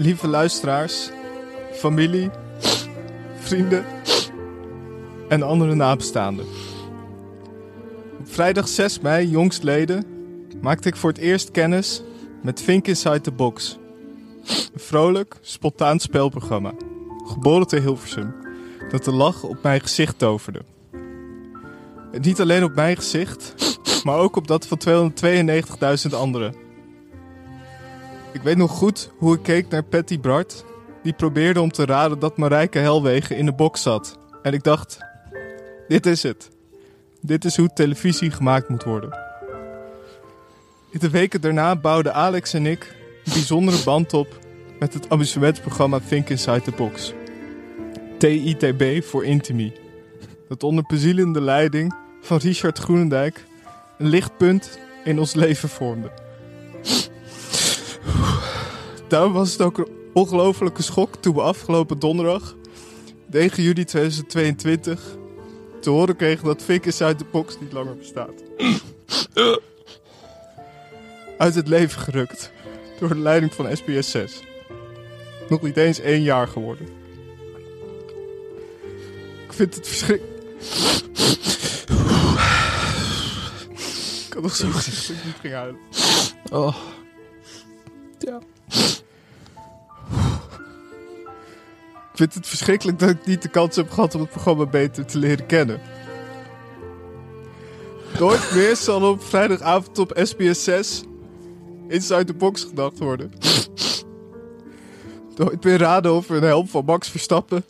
lieve luisteraars, familie, vrienden en andere nabestaanden. Op vrijdag 6 mei, jongstleden, maakte ik voor het eerst kennis met Think Inside the Box. Een vrolijk, spontaan spelprogramma, geboren te Hilversum, dat de lach op mijn gezicht toverde. Niet alleen op mijn gezicht, maar ook op dat van 292.000 anderen. Ik weet nog goed hoe ik keek naar Patty Bart, die probeerde om te raden dat Marijke Helwegen in de box zat. En ik dacht, dit is het. Dit is hoe televisie gemaakt moet worden. In de weken daarna bouwden Alex en ik een bijzondere band op met het amusementsprogramma Think Inside the Box. TITB voor Intimi. Dat onder bezielende leiding van Richard Groenendijk een lichtpunt in ons leven vormde. Daarom was het ook een ongelofelijke schok toen we afgelopen donderdag, 9 juli 2022, te horen kregen dat Fink Inside the Box niet langer bestaat. Uit het leven gerukt door de leiding van SBS 6. Nog niet eens één jaar geworden. Ik vind het verschrikkelijk. Ik had nog zo gezegd dat ik niet ging huilen. Oh. Ja. Vind het verschrikkelijk dat ik niet de kans heb gehad om het programma beter te leren kennen. Nooit meer zal op vrijdagavond op SBS 6 Inside the Box gedacht worden. Nooit meer raden of er een helm van Max Verstappen...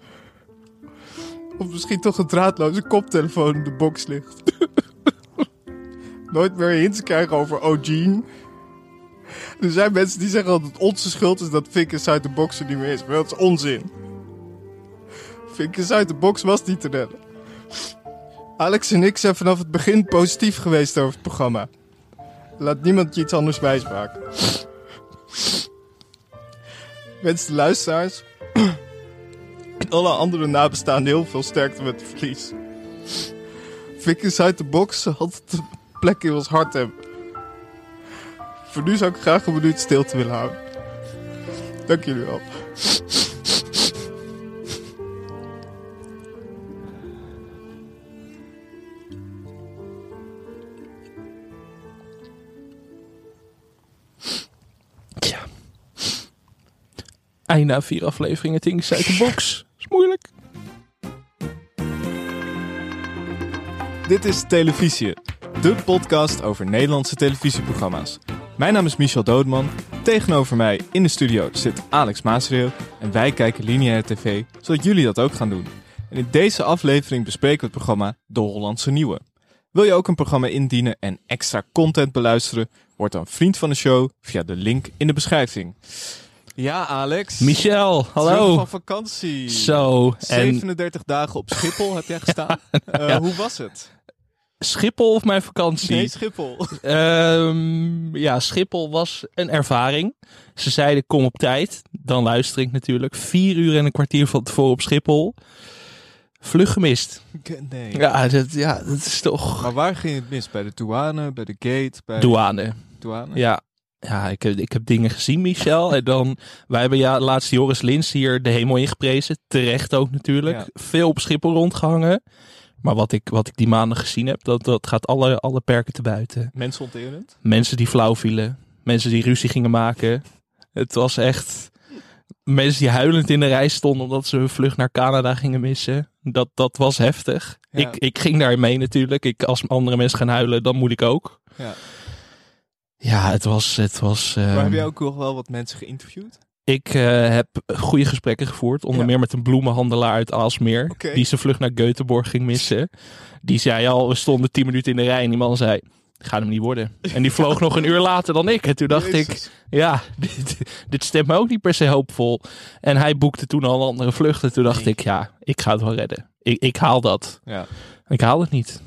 of misschien toch een draadloze koptelefoon in de box ligt. Nooit meer hints krijgen over O'Gene. Er zijn mensen die zeggen dat het onze schuld is dat Fink Inside the Box er niet meer is. Maar dat is onzin. Fink Inside the Box was niet te redden. Alex en ik zijn vanaf het begin positief geweest over het programma. Laat niemand je iets anders wijsmaken. Wens de luisteraars en alle andere nabestaanden heel veel sterkte met het verlies. Fink Inside the Box zal altijd een plek in ons hart hebben. Voor nu zou ik graag een minuut stilte willen houden. Dank jullie wel. Einde aan vier afleveringen Things uit de is moeilijk. Dit is Televisie, de podcast over Nederlandse televisieprogramma's. Mijn naam is Michel Doodman. Tegenover mij in de studio zit Alex Maasreel. En wij kijken lineaire tv, zodat jullie dat ook gaan doen. En in deze aflevering bespreken we het programma De Hollandse Nieuwe. Wil je ook een programma indienen en extra content beluisteren? Word dan vriend van de show via de link in de beschrijving. Ja, Alex. Michel, Terug hallo. van vakantie. Zo, en 37 dagen op Schiphol heb jij gestaan. Eh, ja. Hoe was het? Schiphol of mijn vakantie? Nee, Schiphol. Ehm, ja, Schiphol was een ervaring. Ze zeiden kom op tijd. Dan luister ik natuurlijk. Vier uur en een kwartier van tevoren op Schiphol. Vlug gemist. Nee. Ja, dat, ja, dat is toch... Maar waar ging het mis? Bij de douane, bij de gate, bij Douane. douane? Ja. Ja, ik heb, ik heb dingen gezien, Michel. En dan, wij hebben ja laatst Joris Lins hier de hemel ingeprezen. Terecht ook natuurlijk. Ja. Veel op Schiphol rondgehangen. Maar wat ik, wat ik die maanden gezien heb, dat, dat gaat alle, alle perken te buiten. Mensonterend? Mensen die flauw vielen. Mensen die ruzie gingen maken. Het was echt... Mensen die huilend in de rij stonden omdat ze hun vlucht naar Canada gingen missen. Dat, dat was heftig. Ja. Ik, ik ging daar mee natuurlijk. Ik, als andere mensen gaan huilen, dan moet ik ook. Ja. Ja, het was... Het was Maar ehm, heb jij ook nog wel wat mensen geïnterviewd? Ik eh, heb goede gesprekken gevoerd. Onder Ja. meer met een bloemenhandelaar uit Aalsmeer. Die zijn vlucht naar Göteborg ging missen. Die zei al, we stonden tien minuten in de rij. En die man zei, gaat hem niet worden. En die vloog nog een uur later dan ik. En toen dacht ik, ja, dit, dit stemt me ook niet per se hoopvol. En hij boekte toen al een andere vluchten. Toen dacht Nee. ik, ja, ik ga het wel redden. Ik, ik haal dat. Ja. Ik haal het niet.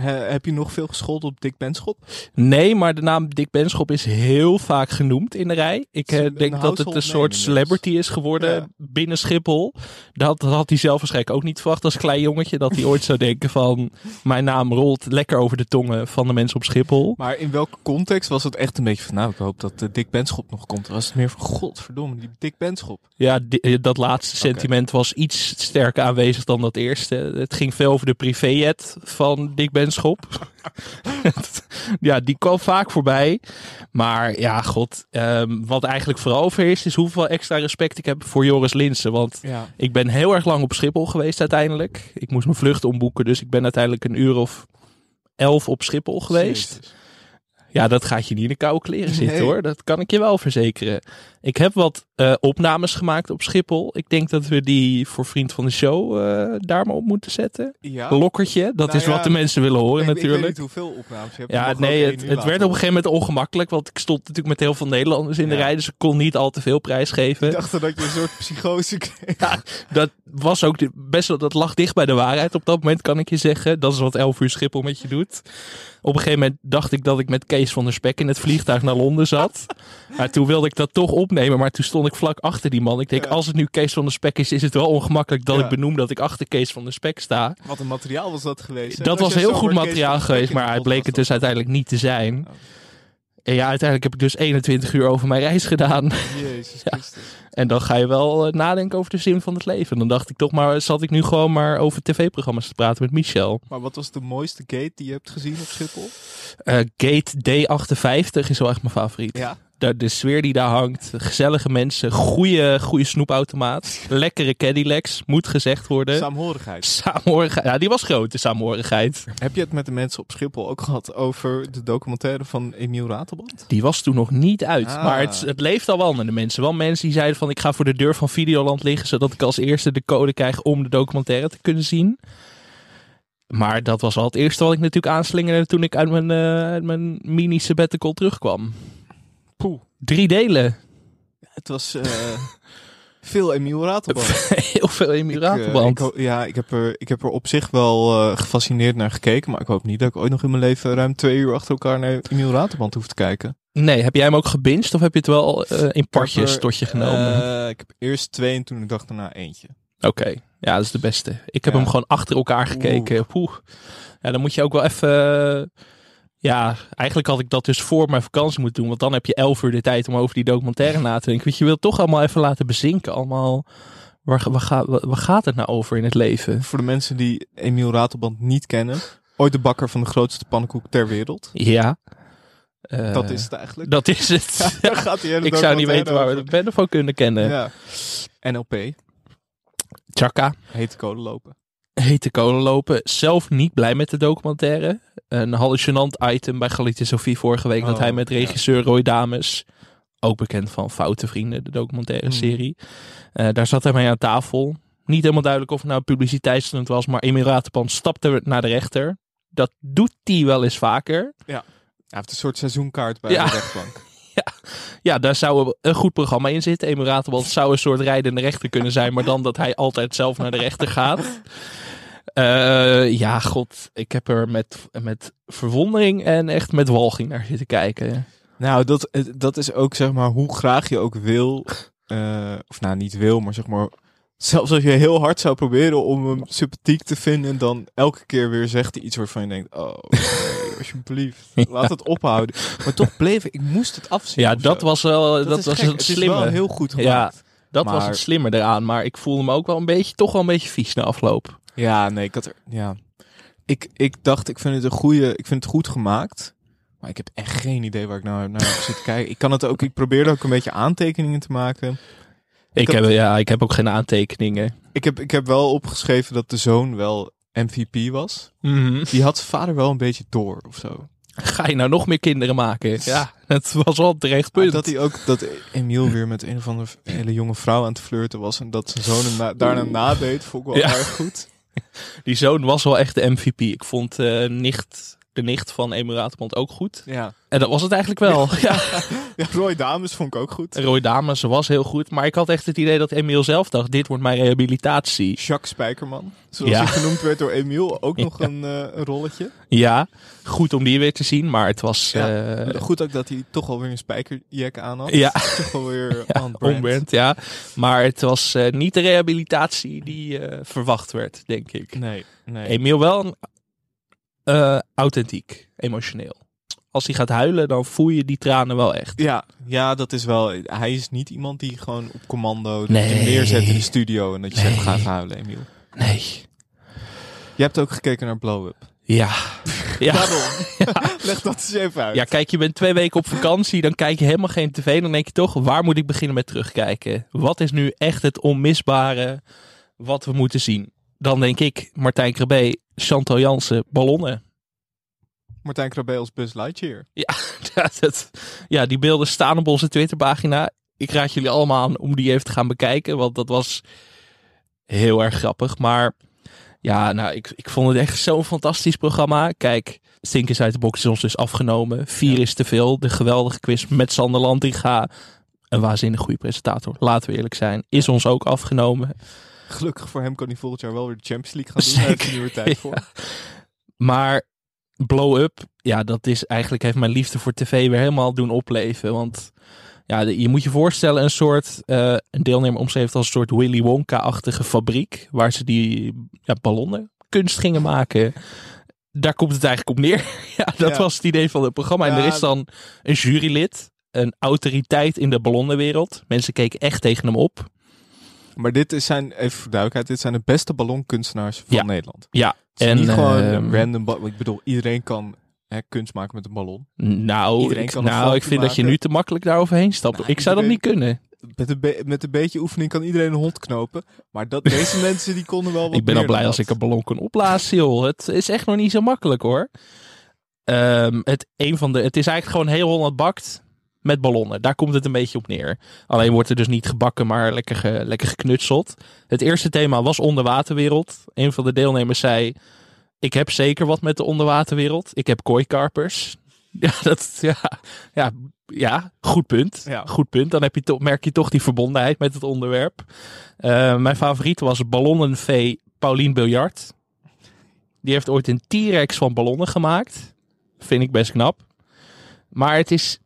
He- heb je nog veel gescholden op Dick Benschop? Nee, maar de naam Dick Benschop is heel vaak genoemd in de rij. Ik eh, denk dat het een soort celebrity is geworden Ja. binnen Schiphol. Dat, dat had hij zelf waarschijnlijk ook niet verwacht als klein jongetje. Dat hij ooit zou denken van, mijn naam rolt lekker over de tongen van de mensen op Schiphol. Maar in welke context was het echt een beetje van, nou, ik hoop dat eh, Dick Benschop nog komt? Was het meer van, godverdomme, die Dick Benschop. Ja, di- eh, dat laatste sentiment was iets sterker aanwezig dan dat eerste. Het ging veel over de privéjet van Dick Benschop. ja, die kwam vaak voorbij. Maar ja, god. ehm, wat eigenlijk vooral overheerst is hoeveel extra respect ik heb voor Joris Linsen. Want Ja. ik ben heel erg lang op Schiphol geweest uiteindelijk. Ik moest mijn vlucht omboeken, dus ik ben uiteindelijk een uur of elf op Schiphol geweest. Ja, dat gaat je niet in de koude kleren zitten Nee. hoor. Dat kan ik je wel verzekeren. Ik heb wat eh, opnames gemaakt op Schiphol. Ik denk dat we die voor Vriend van de Show eh, daar maar op moeten zetten. Ja. Lokkertje, dat Nou is ja, wat de mensen willen horen Ik- Ik weet natuurlijk. niet hoeveel opnames je hebt. Ja, nee, het, het werd op een gegeven moment ongemakkelijk. Want ik stond natuurlijk met heel veel Nederlanders in de rij. Dus ik kon niet al te veel prijs geven. Ik dacht dat je een soort psychose kreeg. Ja, dat was ook de- best wel, dat lag dicht bij de waarheid op dat moment, kan ik je zeggen. Dat is wat 11 uur Schiphol met je doet. Op een gegeven moment dacht ik dat ik met Kees van der Spek in het vliegtuig naar Londen zat. Maar toen wilde ik dat toch opnemen, maar toen stond ik vlak achter die man. Ik denk, Ja. als het nu Kees van der Spek is, is het wel ongemakkelijk dat Ja. ik benoem dat ik achter Kees van der Spek sta. Wat een materiaal was dat geweest. hè? Dat was heel goed materiaal geweest, maar de hij bleek het dus uiteindelijk niet te zijn. Oh. En ja, uiteindelijk heb ik dus 21 uur over mijn reis gedaan. Jezus Christus. En dan ga je wel eh, nadenken over de zin van het leven. Dan dacht ik toch maar, zat ik nu gewoon maar over tv-programma's te praten met Michel. Maar wat was de mooiste gate die je hebt gezien op Schiphol? Eh, Gate D58 is wel echt mijn favoriet. Ja. De, de sfeer die daar hangt, gezellige mensen, goede, goede snoepautomaat, lekkere Cadillacs, moet gezegd worden. Saamhorigheid. Saamhorigheid, ja die was groot, de saamhorigheid. Heb je het met de mensen op Schiphol ook gehad over de documentaire van Emiel Ratelband? Die was toen nog niet uit, Ah. maar het, het leeft al wel met de mensen. Wel mensen die zeiden van ik ga voor de deur van Videoland liggen, zodat ik als eerste de code krijg om de documentaire te kunnen zien. Maar dat was al het eerste wat ik natuurlijk aanslingerde toen ik uit mijn, uit mijn mini sabbatical terugkwam. Poeh. Drie delen. Het was eh, veel Emiel Ratelband. Heel veel Ik, eh, ik ho- ja, ik heb, er, ik heb er op zich wel eh, gefascineerd naar gekeken. Maar ik hoop niet dat ik ooit nog in mijn leven ruim twee uur achter elkaar naar Emiel Ratelband hoef te kijken. Nee, heb jij hem ook gebinged of heb je het wel in partjes er, tot je genomen? Ik heb eerst twee en toen ik dacht daarna eentje. Oké, ja, dat is de beste. Ik heb Ja. hem gewoon achter elkaar gekeken. Poeh. Ja, dan moet je ook wel even... eh, ja, eigenlijk had ik dat dus voor mijn vakantie moeten doen. Want dan heb je elf uur de tijd om over die documentaire na te denken. Want je wilt toch allemaal even laten bezinken. Allemaal, waar, waar, gaat- waar, waar gaat het nou over in het leven? Voor de mensen die Emiel Ratelband niet kennen. Ooit de bakker van de grootste pannenkoek ter wereld. Ja. Eh, dat is het eigenlijk. Dat is het. Daar gaat ik zou niet weten waar we de band van kunnen kennen. Ja. NLP. Chaka. Hete kolen lopen. Hete kolen lopen. Zelf niet blij met de documentaire. Een hallucinant item bij Galite Sophie vorige week. dat Oh, hij met ja. regisseur Roy Dames, ook bekend van Foute Vrienden, de documentaire Hmm. serie. eh, daar zat hij mee aan tafel. Niet helemaal duidelijk of het nou publiciteitsstunt was. Maar Emil Ratepan stapte naar de rechter. Dat doet hij wel eens vaker. Hij heeft een soort seizoenkaart bij Ja. de rechtbank. Ja, daar zou een goed programma in zitten. Emil Ratepan zou een soort rijdende rechter kunnen zijn. Maar dan dat hij altijd zelf naar de rechter gaat. Eh, ja, god. Ik heb er met, met verwondering en echt met walging naar zitten kijken. Nou, dat, dat is ook zeg maar hoe graag je ook wil. eh, of nou, niet wil, maar zeg maar. Zelfs als je heel hard zou proberen om hem sympathiek te vinden, dan elke keer weer zegt hij iets waarvan je denkt: Oh, alsjeblieft, laat het ophouden. Maar toch bleef ik, ik moest het afzien. Ja, dat zo. was wel dat, was gek. het Het is slimme. wel heel goed Ja. gemaakt. dat was het slimme eraan. Maar ik voelde me ook wel een beetje, toch wel een beetje vies na afloop. Ja, nee, ik had er. Ja. Ik, ik dacht, ik vind het een goede. Ik vind het goed gemaakt. Maar ik heb echt geen idee waar ik nou naar zitten kijken. Ik kan het ook. Ik probeerde ook een beetje aantekeningen te maken. Ik, had- heb, ja, ik heb ook geen aantekeningen. Ik heb, ik heb wel opgeschreven dat de zoon wel MVP was. Die had zijn vader wel een beetje door of zo. Ga je nou nog meer kinderen maken? Ja, het was wel terecht punt. dat hij ook dat Emiel weer met een of andere hele jonge vrouw aan het flirten was en dat zijn zoon hem na- daarna nadeed, vond ik wel Ja. erg goed. Die zoon was wel echt de MVP. Ik vond eh nicht de nicht van Emiel Ratelband, ook goed. Ja. En dat was het eigenlijk wel. Ja. ja, Roy Dames vond ik ook goed. Roy Dames was heel goed. Maar ik had echt het idee dat Emiel zelf dacht, dit wordt mijn rehabilitatie. Jacques Spijkerman, zoals Ja. hij genoemd werd door Emiel, ook nog een, eh, rolletje. Ja, goed om die weer te zien. Maar het was... Eh, Goed ook dat hij toch alweer een spijkerjack aan had. Ja. Toch alweer on brand. onbrand, ja. Maar het was eh, niet de rehabilitatie die verwacht werd, denk ik. Nee, nee. Emiel wel een, eh, authentiek, emotioneel. Als hij gaat huilen, dan voel je die tranen wel echt. Ja, ja, dat is wel. Hij is niet iemand die gewoon op commando Nee. je neerzet in de studio en dat je Nee. zegt ga huilen, Emiel. Nee. Je hebt ook gekeken naar Blow Up. Ja. Ja. Waarom? Leg dat eens even uit. ja, kijk, je bent twee weken op vakantie, dan kijk je helemaal geen tv. Dan denk je toch, waar moet ik beginnen met terugkijken? Wat is nu echt het onmisbare wat we moeten zien? Dan denk ik, Martijn Krabbe, Chantal Jansen, ballonnen. Martijn Krabbe als Buzz Lightyear. Ja, dat, ja, die beelden staan op onze Twitterpagina. Ik raad jullie allemaal aan om die even te gaan bekijken, want dat was heel erg grappig. Maar ja, nou, ik, ik vond het echt zo'n fantastisch programma. Kijk, Stinkers uit de Box is ons dus afgenomen. Vier Ja. is te veel. De geweldige quiz met Sander Landinga. Een waanzinnig goede presentator, laten we eerlijk zijn. Is ons ook afgenomen. Gelukkig voor hem kan hij volgend jaar wel weer de Champions League gaan doen. Daar heeft hij Zeker, nu weer tijd voor. Maar Blow Up, ja, dat is eigenlijk heeft mijn liefde voor tv weer helemaal doen opleven. Want ja, je moet je voorstellen een soort, eh, een deelnemer omschreef als een soort Willy Wonka-achtige fabriek. Waar ze die ja, ballonnen kunst gingen maken. Daar komt het eigenlijk op neer. ja, dat Ja. was het idee van het programma. En Ja. er is dan een jurylid, een autoriteit in de ballonnenwereld. Mensen keken echt tegen hem op. Maar dit is zijn, even voor duidelijkheid, dit zijn de beste ballonkunstenaars van Ja. Nederland. Ja, Het is en niet gewoon een random Ik bedoel, iedereen kan hè, kunst maken met een ballon. Nou, ik, nou, ik vind dat je nu te makkelijk daar overheen stapt. Nou, ik zou dat niet kunnen. Met een, met een beetje oefening kan iedereen een hond knopen. Maar dat, deze mensen die konden wel wat Ik ben al blij als ik een ballon kan opblazen, joh. Het is echt nog niet zo makkelijk, hoor. Ehm, het, een van de, het is eigenlijk gewoon heel Holland bakt met ballonnen. Daar komt het een beetje op neer. Alleen wordt er dus niet gebakken, maar lekker, ge- lekker geknutseld. Het eerste thema was onderwaterwereld. Een van de deelnemers zei... Ik heb zeker wat met de onderwaterwereld. Ik heb kooikarpers. Ja, dat, ja, ja, ja, goed punt. Ja. Goed punt. Dan heb je toch, merk je toch die verbondenheid met het onderwerp. Eh, mijn favoriet was ballonnenvee Paulien Biljart. Die heeft ooit een T-Rex van ballonnen gemaakt. Vind ik best knap. Maar het is,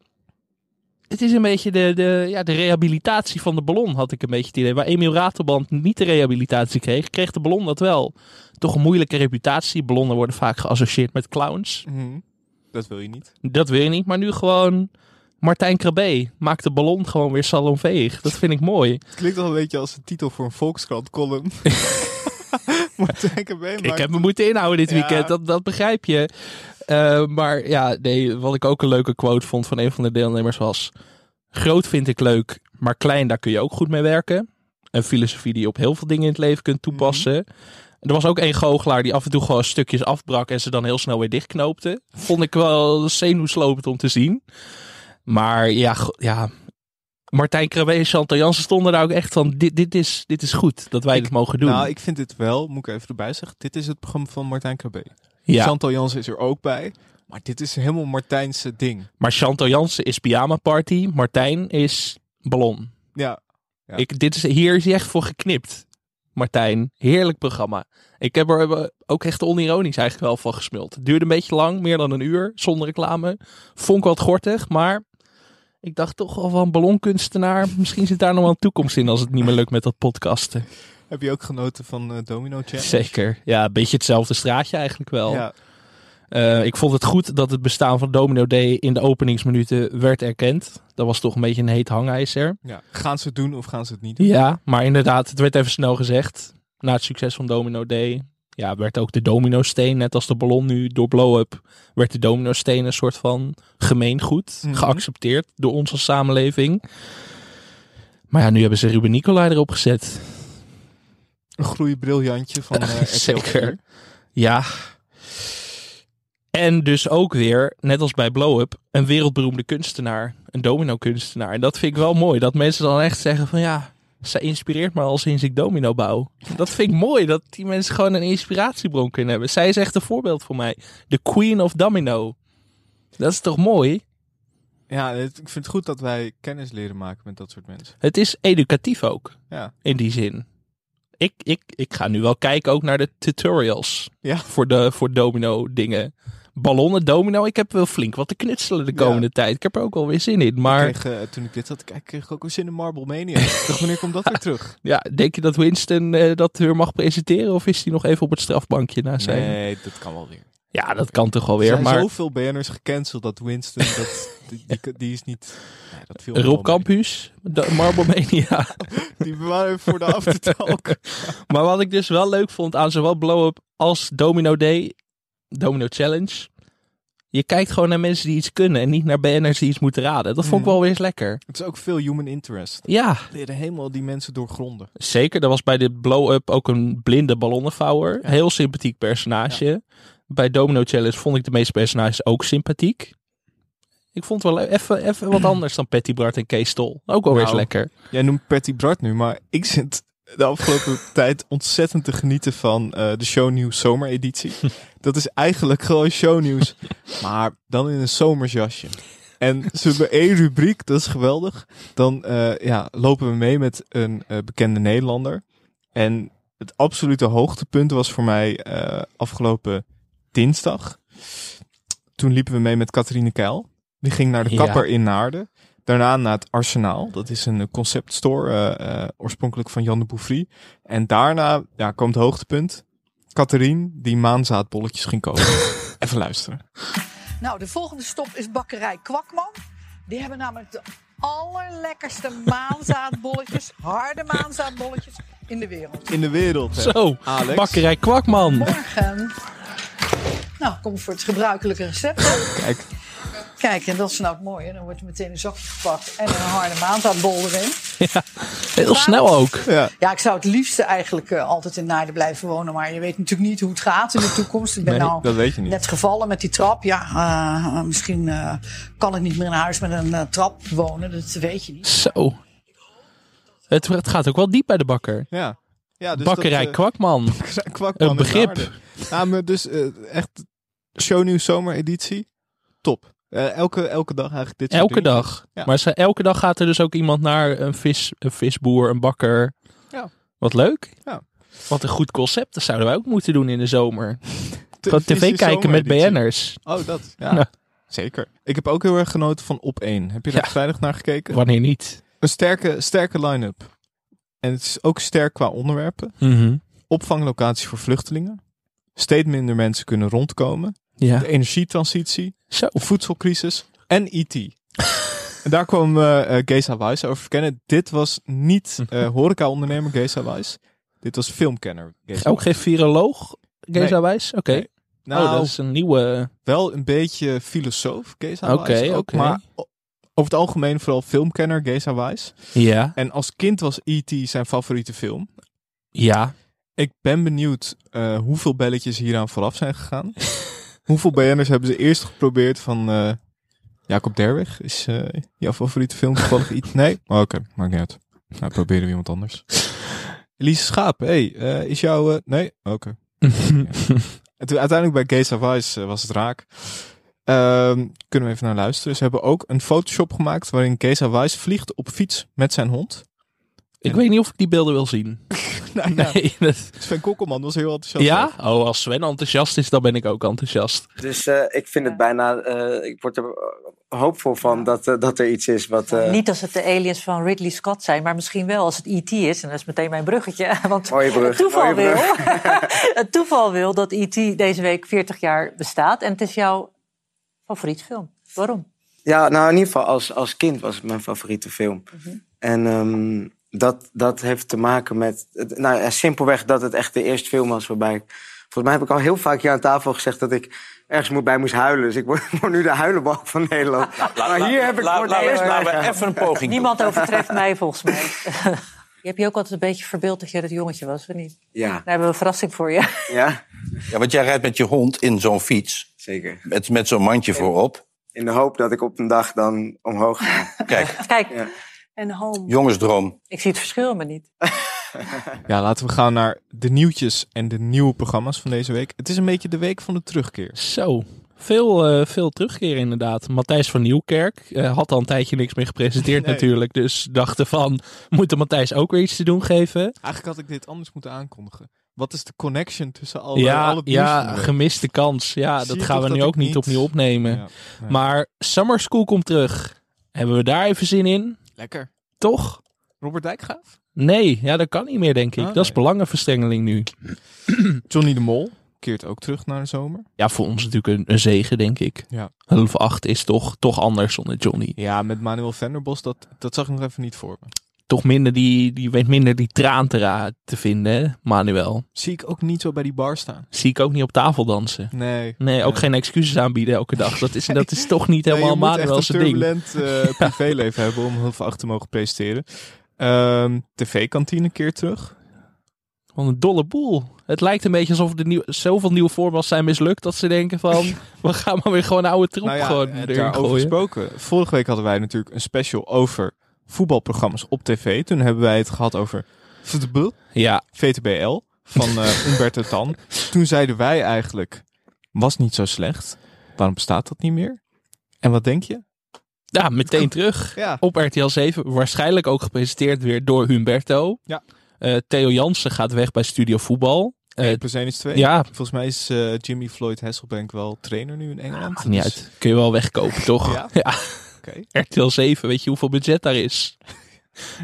het is een beetje de, de, ja, de rehabilitatie van de ballon, had ik een beetje het idee. Waar Emiel Ratelband niet de rehabilitatie kreeg, kreeg de ballon dat wel. Toch een moeilijke reputatie. Ballonnen worden vaak geassocieerd met clowns. Mhm. Dat wil je niet. Dat wil je niet, maar nu gewoon Martijn Krabbe maakt de ballon gewoon weer salonveeg. Dat vind ik mooi. Het klinkt al een beetje als een titel voor een Volkskrant column. Martijn Krabbe Ik heb me moeten inhouden dit Ja. weekend, dat, dat begrijp je. Eh, maar ja, nee, wat ik ook een leuke quote vond van een van de deelnemers was... Groot vind ik leuk, maar klein, daar kun je ook goed mee werken. Een filosofie die je op heel veel dingen in het leven kunt toepassen. Er was ook één goochelaar die af en toe gewoon stukjes afbrak en ze dan heel snel weer dichtknoopte. Vond ik wel zenuwslopend om te zien. Maar ja, ja Martijn Krabbe en Chantal Jansen stonden daar ook echt van... Dit, dit, is, dit is goed dat wij Ik- dit mogen doen. Nou, ik vind dit wel, moet ik even erbij zeggen. Dit is het programma van Martijn Krabbe. Ja. Chantal Jansen is er ook bij. Maar dit is helemaal Martijnse ding. Maar Chantal Jansen is pyjama party. Martijn is ballon. Ja, Ja. Ik, dit is, hier is hij echt voor geknipt. Martijn, heerlijk programma. Ik heb er ook echt onironisch eigenlijk wel van gesmuld. Het duurde een beetje lang, meer dan een uur, zonder reclame. Vond ik wat gortig, maar ik dacht toch wel van ballonkunstenaar. Misschien zit daar nog wel een toekomst in als het niet meer lukt met dat podcasten. heb je ook genoten van eh, Domino Challenge? Zeker. Ja, een beetje hetzelfde straatje eigenlijk wel. Ja, Eh, ik vond het goed dat het bestaan van Domino Day in de openingsminuten werd erkend. Dat was toch een beetje een heet hangijzer. ja. Gaan ze het doen of gaan ze het niet doen? Ja, maar inderdaad, het werd even snel gezegd. Na het succes van Domino Day. Ja, werd ook de domino-steen, net als de ballon nu door blow-up, werd de domino-steen een soort van gemeengoed. Mhm. Geaccepteerd door als samenleving. Maar ja, nu hebben ze Ruben Nicolai erop gezet. Een groeibriljantje van RTL Zeker. 4. Ja. En dus ook weer, net als bij Blow Up, een wereldberoemde kunstenaar. Een domino-kunstenaar. En dat vind ik wel mooi. Dat mensen dan echt zeggen van ja, Zij inspireert me al sinds ik domino bouw. Dat vind ik mooi, dat die mensen gewoon een inspiratiebron kunnen hebben. Zij is echt een voorbeeld voor mij. De queen of domino. Dat is toch mooi? Ja, het- ik vind het goed dat wij kennis leren maken met dat soort mensen. Het is educatief ook, Ja. in die zin. Ik, ik, ik ga nu wel kijken ook naar de tutorials Ja. voor, de, voor domino dingen. Ballonnen, domino, ik heb wel flink wat te knutselen de Ja. komende tijd. Ik heb er ook wel weer zin in. Maar Ik kreeg, eh, toen ik dit had, ik kreeg ik ook een zin in Marble Mania. ik dacht, wanneer komt dat weer terug? ja, denk je dat Winston eh, dat weer mag presenteren? Of is hij nog even op het strafbankje na zijn? Nee, dat kan wel weer. Ja, dat kan toch wel Er weer. zijn Maar zoveel BN'ers gecanceld dat Winston, dat, die, die, die is niet... Nee, dat viel Rob Campus, de Marble Mania. Die bewaren we voor de aftertalk. Maar wat ik dus wel leuk vond aan zowel Blow Up als Domino Day, Domino Challenge. Je kijkt gewoon naar mensen die iets kunnen en niet naar BN'ers die iets moeten raden. Dat vond ik Mhm. wel weer eens lekker. Het is ook veel human interest. Ja, leren helemaal die mensen doorgronden. zeker. Er was bij de Blow Up ook een blinde ballonnenvouwer. Ja. Heel sympathiek personage. Bij Domino Challenge vond ik de meeste personages ook sympathiek. Ik vond het wel even, even wat anders dan Patty Bart en Kees Stol. Ook wel weer eens Nou, lekker. Jij noemt Patty Bart nu, maar ik zit de afgelopen tijd ontzettend te genieten van eh, de shownieuws zomereditie. Dat is eigenlijk gewoon shownieuws, maar dan in een zomersjasje. En ze hebben één rubriek, dat is geweldig. Dan eh, ja, lopen we mee met een eh, bekende Nederlander. En het absolute hoogtepunt was voor mij afgelopen dinsdag. Toen liepen we mee met Catharine Keil. Die ging naar de Ja. kapper in Naarden. Daarna naar het Arsenaal. Dat is een conceptstore, eh, eh, oorspronkelijk van Jan de Bouffry. En daarna ja, komt het hoogtepunt. Catherine, die maanzaadbolletjes ging kopen. Even luisteren. Nou, de volgende stop is bakkerij Kwakman. Die hebben namelijk de allerlekkerste maanzaadbolletjes, harde maanzaadbolletjes in de wereld. In de wereld. hè. Zo, Alex. bakkerij Kwakman. Morgen. Nou, kom voor het gebruikelijke recept. Kijk, Kijk, en dat is nou het mooie. Dan wordt er meteen een zakje gepakt en een harde maanzaadbol erin. Heel snel ook. ja. Ja, ik zou het liefste eigenlijk eh, altijd in Naarden blijven wonen. Maar je weet natuurlijk niet hoe het gaat in de toekomst. Ik ben Nee, nou dat weet je niet. net gevallen met die trap. Ja, eh, misschien eh, kan ik niet meer in een huis met een trap wonen. Dat weet je niet. Zo. Het, het gaat ook wel diep bij de bakker. Ja. ja dus bakkerij dat, Kwakman. Bakkerij Kwakman Een begrip. Ja, maar dus echt shownieuws zomereditie. Top. Eh, elke, elke dag eigenlijk dit soort Elke dingen. dag. Ja. Maar ze, elke dag gaat er dus ook iemand naar een, vis, een visboer, een bakker. Ja. Wat leuk. Ja. Wat een goed concept. Dat zouden wij ook moeten doen in de zomer. Gewoon tv kijken met. BN'ers. Oh, dat. Ja. Ja. Zeker. Ik heb ook heel erg genoten van Op 1. Heb je daar vrijdag naar gekeken? Wanneer niet? Een sterke, sterke line-up. En het is ook sterk qua onderwerpen. Mhm. Opvanglocatie voor vluchtelingen. Steeds minder mensen kunnen rondkomen. Ja. De energietransitie. Zo. Voedselcrisis. En IT. en daar kwam eh eh, Geza Wijs over verkennen. Dit was niet eh horeca-ondernemer Geza Wijs. Dit was filmkenner Geza Ook geen viroloog, Geza Nee. Wijs? Oké. Nee. Nou, oh, dat is een nieuwe... wel een beetje filosoof Geza ook. oké. Maar over het algemeen vooral filmkenner Geza Wijs. Ja. En als kind was E.T. zijn favoriete film. Ja. Ik ben benieuwd hoeveel belletjes hieraan vooraf zijn gegaan. hoeveel BN'ers hebben ze eerst geprobeerd van... eh, Jacob Derwig, is eh, jouw favoriete film toevallig iets? Nee? Oh, Oké, maakt niet uit. Nou, proberen we iemand anders. Elise Schaap, hey, eh, is jouw... nee? Oké. En toen uiteindelijk bij Geza Vice was het raak. Ehm, kunnen we even naar luisteren. Ze hebben ook een Photoshop gemaakt waarin Geza Vice vliegt op fiets met zijn hond. Ik weet niet of ik die beelden wil zien. Nou, ja. Nee. dat- Sven Kokkelman was heel enthousiast. Ja? over. Oh, als Sven enthousiast is, dan ben ik ook enthousiast. Dus eh, ik vind het bijna. eh, ik word er eh, hoopvol van dat, dat er iets is wat. eh, Niet als het de aliens van Ridley Scott zijn, maar misschien wel als het E.T. is. En dat is meteen mijn bruggetje. Want Mooie brug, het, toeval mooie wil, brug. het toeval wil dat E.T. deze week 40 jaar bestaat. En het is jouw favoriete film. Waarom? Ja, nou in ieder geval als, als kind was het mijn favoriete film. En ehm, dat, dat heeft te maken met. het- Nou ja, simpelweg dat het echt de eerste film was waarbij ik. Volgens mij heb ik al heel vaak hier aan tafel gezegd dat ik ergens moet bij moest huilen. Dus ik word, nu de huilenbalk van Nederland. maar hier heb ik La- voor het laten we- eerst- laten we even een poging Niemand overtreft mij volgens mij. Je hebt je ook altijd een beetje verbeeld dat jij dat jongetje was, of niet? Ja, Daar hebben we een verrassing voor je. ja, Ja, want jij rijdt met je hond in zo'n fiets. zeker. Met, met zo'n mandje voorop. In de hoop dat ik op een dag dan omhoog ga. Kijk, Kijk, Ja. En home. Jongensdroom. Ik zie het verschil maar niet. Ja, laten we gaan naar de nieuwtjes en de nieuwe programma's van deze week. Het is een beetje de week van de terugkeer. Zo, veel, eh, veel terugkeer inderdaad. Matthijs van Nieuwkerk eh, had al een tijdje niks meer gepresenteerd Nee. natuurlijk. Dus dachten van, moeten Matthijs ook weer iets te doen geven? Eigenlijk had ik dit anders moeten aankondigen. Wat is de connection tussen al, al ja, van ja gemiste kans. Ja, Zie dat gaan we nu ook niet niet- opnieuw opnemen. Ja, nee. Maar Summer School komt terug. Hebben we daar even zin in? Lekker. Toch? Robert Dijkgraaf? Nee, ja, dat kan niet meer, denk ik. Ah, Dat is belangenverstrengeling nu. Johnny de Mol keert ook terug naar de zomer. Ja, voor ons natuurlijk een, een zegen, denk ik. Ja. Half acht is toch, toch anders zonder Johnny. Ja, met Manuel Venderbos, dat, dat zag ik nog even niet voor me. Toch minder die, die weet minder die traan te, te vinden, Manuel. Zie ik ook niet zo bij die bar staan. Zie ik ook niet op tafel dansen. Nee. Nee, ook Nee. geen excuses aanbieden elke dag. Dat is, dat is toch niet helemaal Nee, je moet Manuel echt zijn een ding. turbulent eh, privéleven hebben om heel veel achter te mogen presteren. Ehm, TV-kantine keert terug. Van een dolle boel. Het lijkt een beetje alsof er nieuw, zoveel nieuwe formats zijn mislukt dat ze denken van, we gaan maar weer gewoon oude troep Nou ja, gewoon erin daarover gooien. gesproken. Vorige week hadden wij natuurlijk een special over voetbalprogramma's op tv. Toen hebben wij het gehad over voetbal, Ja, VTBL, van eh Umberto Tan. Toen zeiden wij eigenlijk, was niet zo slecht. Waarom bestaat dat niet meer? En wat denk je? ja, meteen terug. Ja. Op RTL 7. Waarschijnlijk ook gepresenteerd weer door Humberto. Ja. Eh, Theo Jansen gaat weg bij Studio Voetbal. 1 plus 1 is 2. ja, Volgens mij is eh, Jimmy Floyd Hasselbank wel trainer nu in Engeland. maakt niet Dus- uit. Kun je wel wegkopen, toch? Ja? ja. RTL 7, weet je hoeveel budget daar is?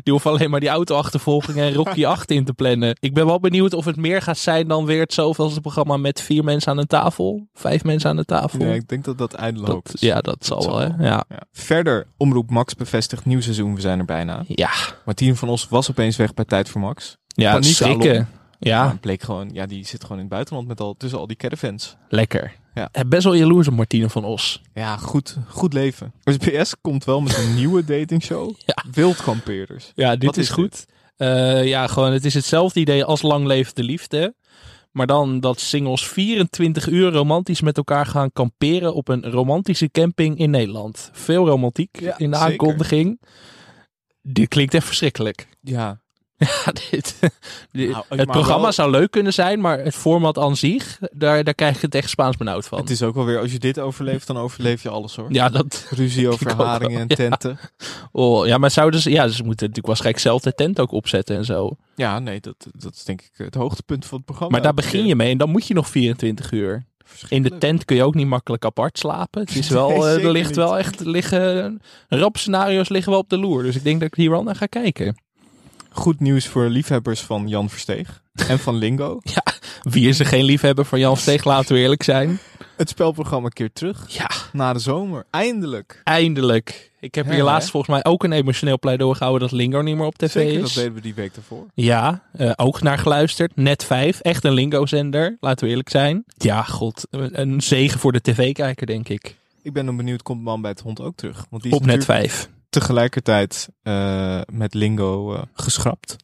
Die hoeft alleen maar die auto-achtervolging en Rocky 8 in te plannen. Ik ben wel benieuwd of het meer gaat zijn dan weer het zoveelste programma met vier mensen aan een tafel. Vijf mensen aan de tafel. Nee, ik denk dat dat eindeloos dat, ja, dat zal zal wel, hè? Ja. Ja. Verder, Omroep Max bevestigt nieuw seizoen. We zijn er bijna. Ja, Martien van Os was opeens weg bij Tijd voor Max. ja Paniek schrikken. Ja, bleek gewoon, ja, die zit gewoon in het buitenland met al, tussen al die caravans. lekker. Ja. Eh, Best wel jaloers op Martine van Os. Ja, goed, goed leven. SBS komt wel met een nieuwe datingshow. Ja. Wildkampeerders. Ja, dit is is goed. Eh, ja, gewoon, het is hetzelfde idee als Lang Leeft de Liefde. Maar dan dat singles 24 uur romantisch met elkaar gaan kamperen op een romantische camping in Nederland. Veel romantiek Ja, in de zeker. aankondiging. Dit klinkt echt verschrikkelijk. Ja, Ja, dit, dit- Nou, het programma wel- zou leuk kunnen zijn, maar het format aan zich, daar, daar krijg ik het echt Spaans benauwd van. het is ook wel weer, als je dit overleeft, dan overleef je alles hoor. Ja, dat, Ruzie over haringen en ja. tenten. oh, ja, maar zouden ze, ja, ze moeten natuurlijk waarschijnlijk zelf de tent ook opzetten en zo. Ja, nee, dat, dat is denk ik het hoogtepunt van het programma. Maar daar begin je mee en dan moet je nog 24 uur. In de tent kun je ook niet makkelijk apart slapen. Het is wel, Nee, eh, er ligt niet. wel echt, liggen, rampscenario's liggen wel op de loer. Dus ik denk dat ik hier wel naar ga kijken. Goed nieuws voor liefhebbers van Jan Versteeg en van Lingo. Wie is er geen liefhebber van Jan Steeg, laten we eerlijk zijn. Het spelprogramma keert terug Ja, na de zomer. Eindelijk. eindelijk. Ik heb Ja, hier laatst volgens mij ook een emotioneel pleidooi gehouden dat Lingo niet meer op tv Zeker, dat is. deden we die week daarvoor. Ja, eh, ook naar geluisterd. Net 5, echt een Lingo-zender, laten we eerlijk zijn. Ja, god, een zegen voor de tv-kijker, denk ik. Ik ben dan benieuwd, komt Man bij het Hond ook terug? Want die is Op net 5. Tegelijkertijd eh, met Lingo eh, geschrapt.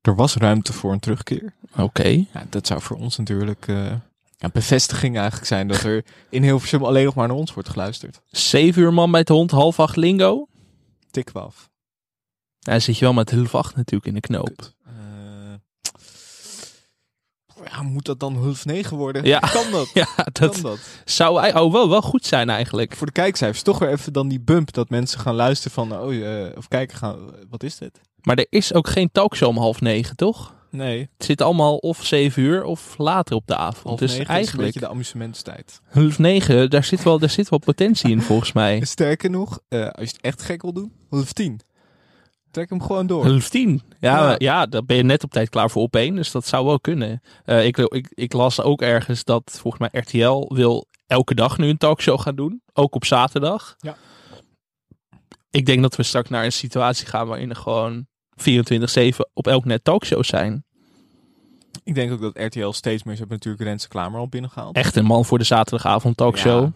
Er was ruimte voor een terugkeer. Oké. Ja, dat zou voor ons natuurlijk eh, een bevestiging eigenlijk zijn dat er in Hilversum alleen nog maar naar ons wordt geluisterd. 7 uur man bij het hond, half 8 Lingo. Tik af. Daar zit je wel met half 8 natuurlijk in de knoop. Kut. Ja, moet dat dan half negen worden? Ja. Kan dat? Ja, dat Kan dat? zou oh, wel, wel goed zijn eigenlijk. Voor de kijkcijfers toch weer even dan die bump dat mensen gaan luisteren van, oh, eh, of kijken gaan, wat is dit? Maar er is ook geen talkshow om half negen, toch? Nee, Het zit allemaal of 7 uur of later op de avond. half dus negen is een eigenlijk beetje de amusementstijd. half negen, daar zit, wel, daar zit wel potentie in volgens mij. Sterker nog, eh, als je het echt gek wil doen, half tien. Trek hem gewoon door. Half tien. Ja, Ja. dan ben je net op tijd klaar voor op één. Dus dat zou wel kunnen. Eh, ik, ik, ik las ook ergens dat volgens mij RTL wil elke dag nu een talkshow gaan doen. Ook op zaterdag. Ja. Ik denk dat we straks naar een situatie gaan waarin er gewoon 24-7 op elk net talkshows zijn. Ik denk ook dat RTL steeds meer, ze hebben natuurlijk Renze Klamer al binnengehaald. Echt een man voor de zaterdagavond talkshow. Ja.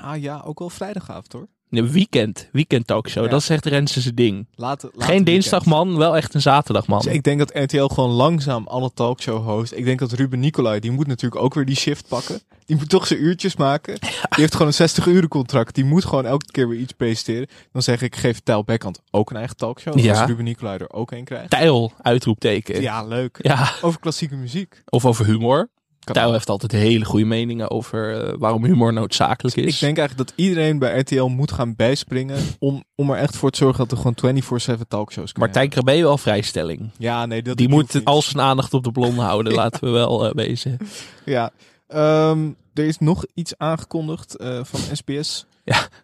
Nou ja, ook wel vrijdagavond hoor. Een weekend, weekend talkshow. Ja. Dat is echt Renze zijn ding. Laat, laat Geen dinsdagman, wel echt een zaterdagman. Dus ik denk dat RTL gewoon langzaam alle talkshow host. Ik denk dat Ruben Nicolai, die moet natuurlijk ook weer die shift pakken. Die moet toch zijn uurtjes maken. Die heeft gewoon een 60 uren contract. Die moet gewoon elke keer weer iets presenteren. Dan zeg ik, geef Tijl Beckhand ook een eigen talkshow. Ja. Als Ruben Nicolai er ook een krijgt. Tijl, uitroepteken. Ja. Ja, leuk. Over klassieke muziek. Of over humor. Ook. heeft altijd hele goede meningen over eh, waarom humor noodzakelijk is. Ik denk eigenlijk dat iedereen bij RTL moet gaan bijspringen. Om, om er echt voor te zorgen dat er gewoon 24-7 talkshows kunnen. Martijn Krabbe wel vrijstelling. Ja, nee, dat Die moet niet. al zijn aandacht op de blonde houden, laten we wel eh, wezen. Ja. Ehm, er is nog iets aangekondigd eh, van SBS.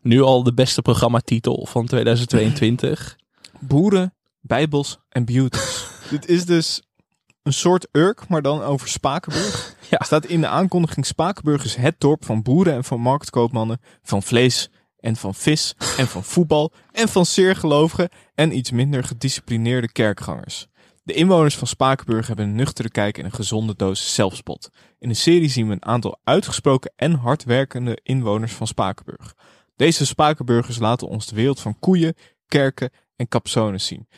Nu al de beste programmatitel van 2022. Boeren, bijbels en beauties. Dit is dus een soort Urk, maar dan over Spakenburg. Ja. Staat in de aankondiging Spakenburg is het dorp van boeren en van marktkoopmannen, van vlees en van vis en van voetbal en van zeer gelovigen en iets minder gedisciplineerde kerkgangers. De inwoners van Spakenburg hebben een nuchtere kijk en een gezonde dosis zelfspot. In de serie zien we een aantal uitgesproken en hardwerkende inwoners van Spakenburg. Deze Spakenburgers laten ons de wereld van koeien, kerken en capsones zien.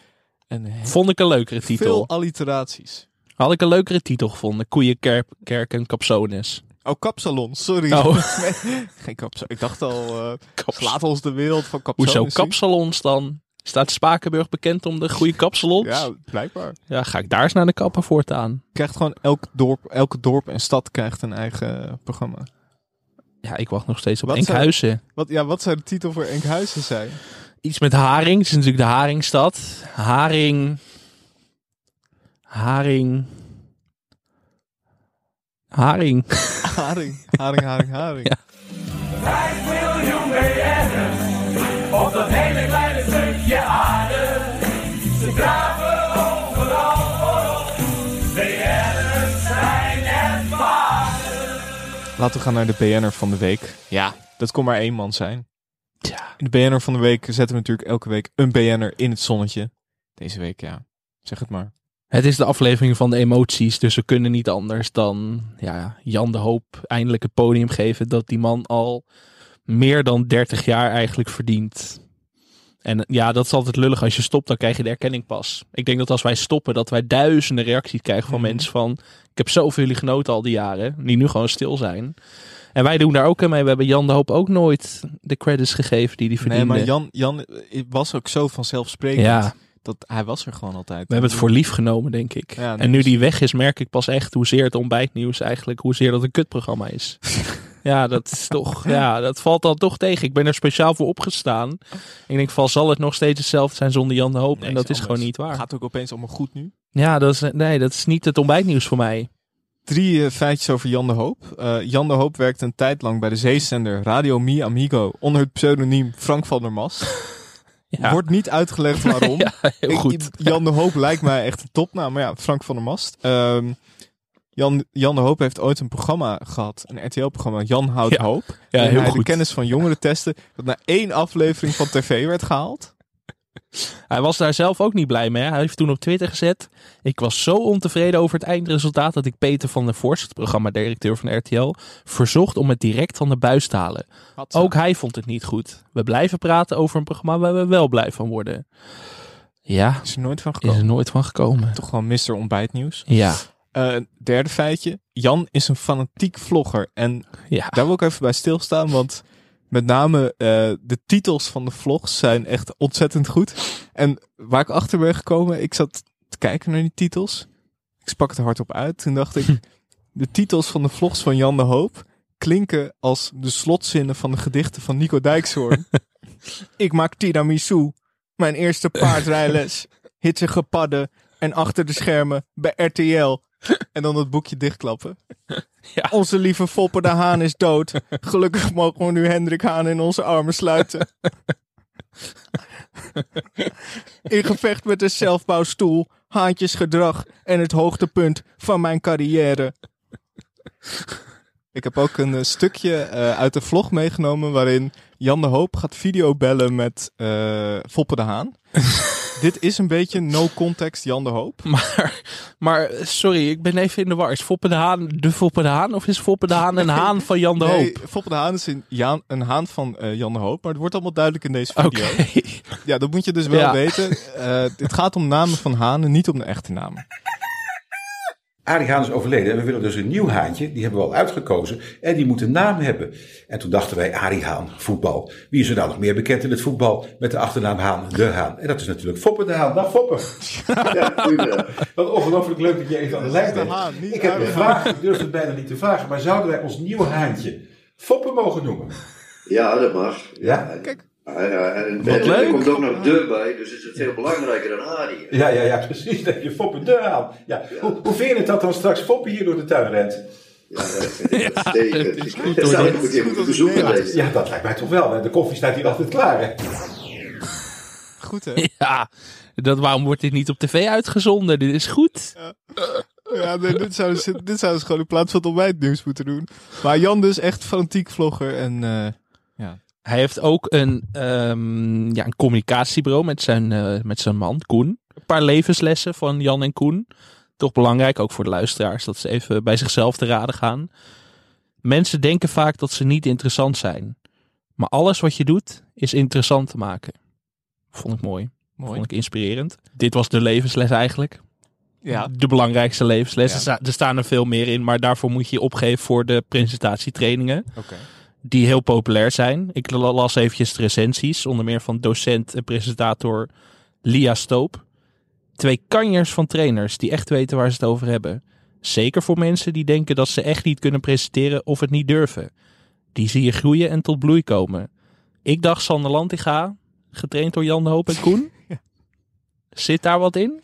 En Vond ik een leukere titel. veel alliteraties. Had ik een leukere titel gevonden. Koeien, kerk, kerk en capsones. Oh, kapsalon, sorry. Oh. Geen kapsalon. Ik dacht al, slaat ons de wereld van kapsalons. Hoezo kapsalons dan? Staat Spakenburg bekend om de goede kapsalons? Ja, blijkbaar. Ja, ga ik daar eens naar de kapper voortaan. Krijgt gewoon elk dorp, elke dorp en stad krijgt een eigen programma. Ja, ik wacht nog steeds op Wat Enkhuizen. Wat, ja, wat zou de titel voor Enkhuizen zijn? Iets met Haring. Het is natuurlijk de Haringstad. Haring. Haring. Haring. Haring, haring, haring, haring. Ja. miljoen BN'ers op dat hele kleine stukje aarde. Ze draven overal voorop. BN'ers zijn ervaren. Laten we gaan naar de BN'er van de week. Ja, dat kon maar één man zijn. Ja. In de BN'er van de week zetten we natuurlijk elke week een BN'er in het zonnetje. Deze week, ja. Zeg het maar. Het is de aflevering van de emoties, dus we kunnen niet anders dan ja, Jan de Hoop eindelijk het podium geven dat die man al meer dan 30 jaar eigenlijk verdient. En ja, dat is altijd lullig. Als je stopt, dan krijg je de erkenning pas. Ik denk dat als wij stoppen, dat wij duizenden reacties krijgen van Mhm. mensen van... Ik heb zoveel jullie genoten al die jaren, die nu gewoon stil zijn. En wij doen daar ook aan mee. We hebben Jan de Hoop ook nooit de credits gegeven die hij verdiende. Nee, maar Jan, Jan was ook zo vanzelfsprekend. Ja. Dat, hij was er gewoon altijd. We hebben het voor lief genomen, denk ik. Ja, nee, en nu die weg is, merk ik pas echt hoezeer het ontbijtnieuws eigenlijk, hoezeer dat een kutprogramma is. ja, dat is toch, ja, dat valt dan toch tegen. Ik ben er speciaal voor opgestaan. Ik denk van, zal het nog steeds hetzelfde zijn zonder Jan de Hoop? Nee, en dat is anders. gewoon niet waar. Het gaat ook opeens allemaal goed nu. Ja, dat is, nee, dat is niet het ontbijtnieuws voor mij. Drie eh, feitjes over Jan de Hoop. Eh, Jan de Hoop werkte een tijd lang bij de zeezender Radio Mi Amigo onder het pseudoniem Frank van der Mast. Ja, Wordt niet uitgelegd waarom. ja heel Ik- goed. Jan de Hoop lijkt mij echt een topnaam. Maar ja, Frank van der Mast. Ehm, Jan, Jan de Hoop heeft ooit een programma gehad. Een RTL-programma. Jan houdt Ja. hoop. Ja, heel hij de goed. kennis van jongeren testte. Dat na één aflevering van tv werd gehaald. Hij was daar zelf ook niet blij mee. Hij heeft toen op Twitter gezet. Ik was zo ontevreden over het eindresultaat dat ik Peter van der Vorst, het programmadirecteur van RTL, verzocht om het direct van de buis te halen. Ook hij vond het niet goed. We blijven praten over een programma waar we wel blij van worden. Ja, Is er nooit van is gekomen. er nooit van gekomen. Toch gewoon Mr. Ontbijtnieuws. Ja, Eh, derde feitje. Jan is een fanatiek vlogger. En ja. daar wil ik even bij stilstaan. Want met name eh, de titels van de vlogs zijn echt ontzettend goed. En waar ik achter ben gekomen, ik zat te kijken naar die titels. Ik sprak het er hardop uit. Toen dacht ik, de titels van de vlogs van Jan de Hoop klinken als de slotzinnen van de gedichten van Nico Dijkshoorn. ik maak tiramisu, mijn eerste paardrijles, hitsige padden en achter de schermen bij RTL. En dan het boekje dichtklappen. Ja. Onze lieve Foppe de Haan is dood. Gelukkig mogen we nu Hendrik Haan in onze armen sluiten. In gevecht met de zelfbouwstoel, haantjesgedrag en het hoogtepunt van mijn carrière. Ik heb ook een eh, stukje eh, uit de vlog meegenomen waarin Jan de Hoop gaat videobellen met eh Foppe de Haan. dit is een beetje no context Jan de Hoop. Maar, maar sorry, ik ben even in de war. Is Foppe de Haan de Foppe de Haan of is Foppe de Haan een haan van Jan de Nee, Hoop? Foppe de Haan is een, Jaan, een haan van eh, Jan de Hoop. Maar het wordt allemaal duidelijk in deze video. Ja, dat moet je dus wel Ja. weten. Eh, het gaat om namen van hanen, niet om de echte namen. Arie Haan is overleden en we willen dus een nieuw haantje. Die hebben we al uitgekozen en die moet een naam hebben. En toen dachten wij, Arie Haan, voetbal. Wie is er nou nog meer bekend in het voetbal met de achternaam Haan, de Haan? En dat is natuurlijk Foppe de Haan. Dag Foppe. Ja. Wat ongelooflijk leuk dat je even aan de lijn bent. Ik heb een vraag, ik durf het bijna niet te vragen. Maar zouden wij ons nieuwe haantje Foppe mogen noemen? Ja, dat mag. Ja? Kijk. Ja, ja, en Wat leuk. er komt ook nog de bij, dus is het veel belangrijker dan Arie. Ja, ja, ja, precies. Dat je Foppe de Haan. Ja. Hoe, hoe vind je het dat dan straks Foppe hier door de tuin rent? Ja, dat vind ik uitstekend. is goed, zou ik bezoeken. Ja, dat lijkt mij toch wel. hè. De koffie staat hier altijd klaar, hè? Goed hè? Ja, dat, waarom wordt dit niet op tv uitgezonden? Dit is goed. Ja, nee, dit zouden ze, dit zouden ze gewoon in plaats van het ontbijtnieuws moeten doen. Maar Jan dus echt fanatiek vlogger en eh, ja. Hij heeft ook een, ehm, ja, een communicatiebureau met zijn, eh, met zijn man, Koen. Een paar levenslessen van Jan en Koen. Toch belangrijk, ook voor de luisteraars, dat ze even bij zichzelf te raden gaan. Mensen denken vaak dat ze niet interessant zijn. Maar alles wat je doet, is interessant te maken. Vond ik mooi. Mooi. Vond ik inspirerend. Dit was de levensles eigenlijk. Ja. De belangrijkste levensles. Ja. Er, sta- er staan er veel meer in, maar daarvoor moet je je opgeven voor de presentatietrainingen Oké. Die heel populair zijn. Ik la- las eventjes de recensies, onder meer van docent en presentator Lia Stoop. Twee kanjers van trainers die echt weten waar ze het over hebben. Zeker voor mensen die denken dat ze echt niet kunnen presenteren of het niet durven. Die zie je groeien en tot bloei komen. Ik dacht Sander Lantinga, getraind door Jan de Hoop en Koen. Zit daar wat in?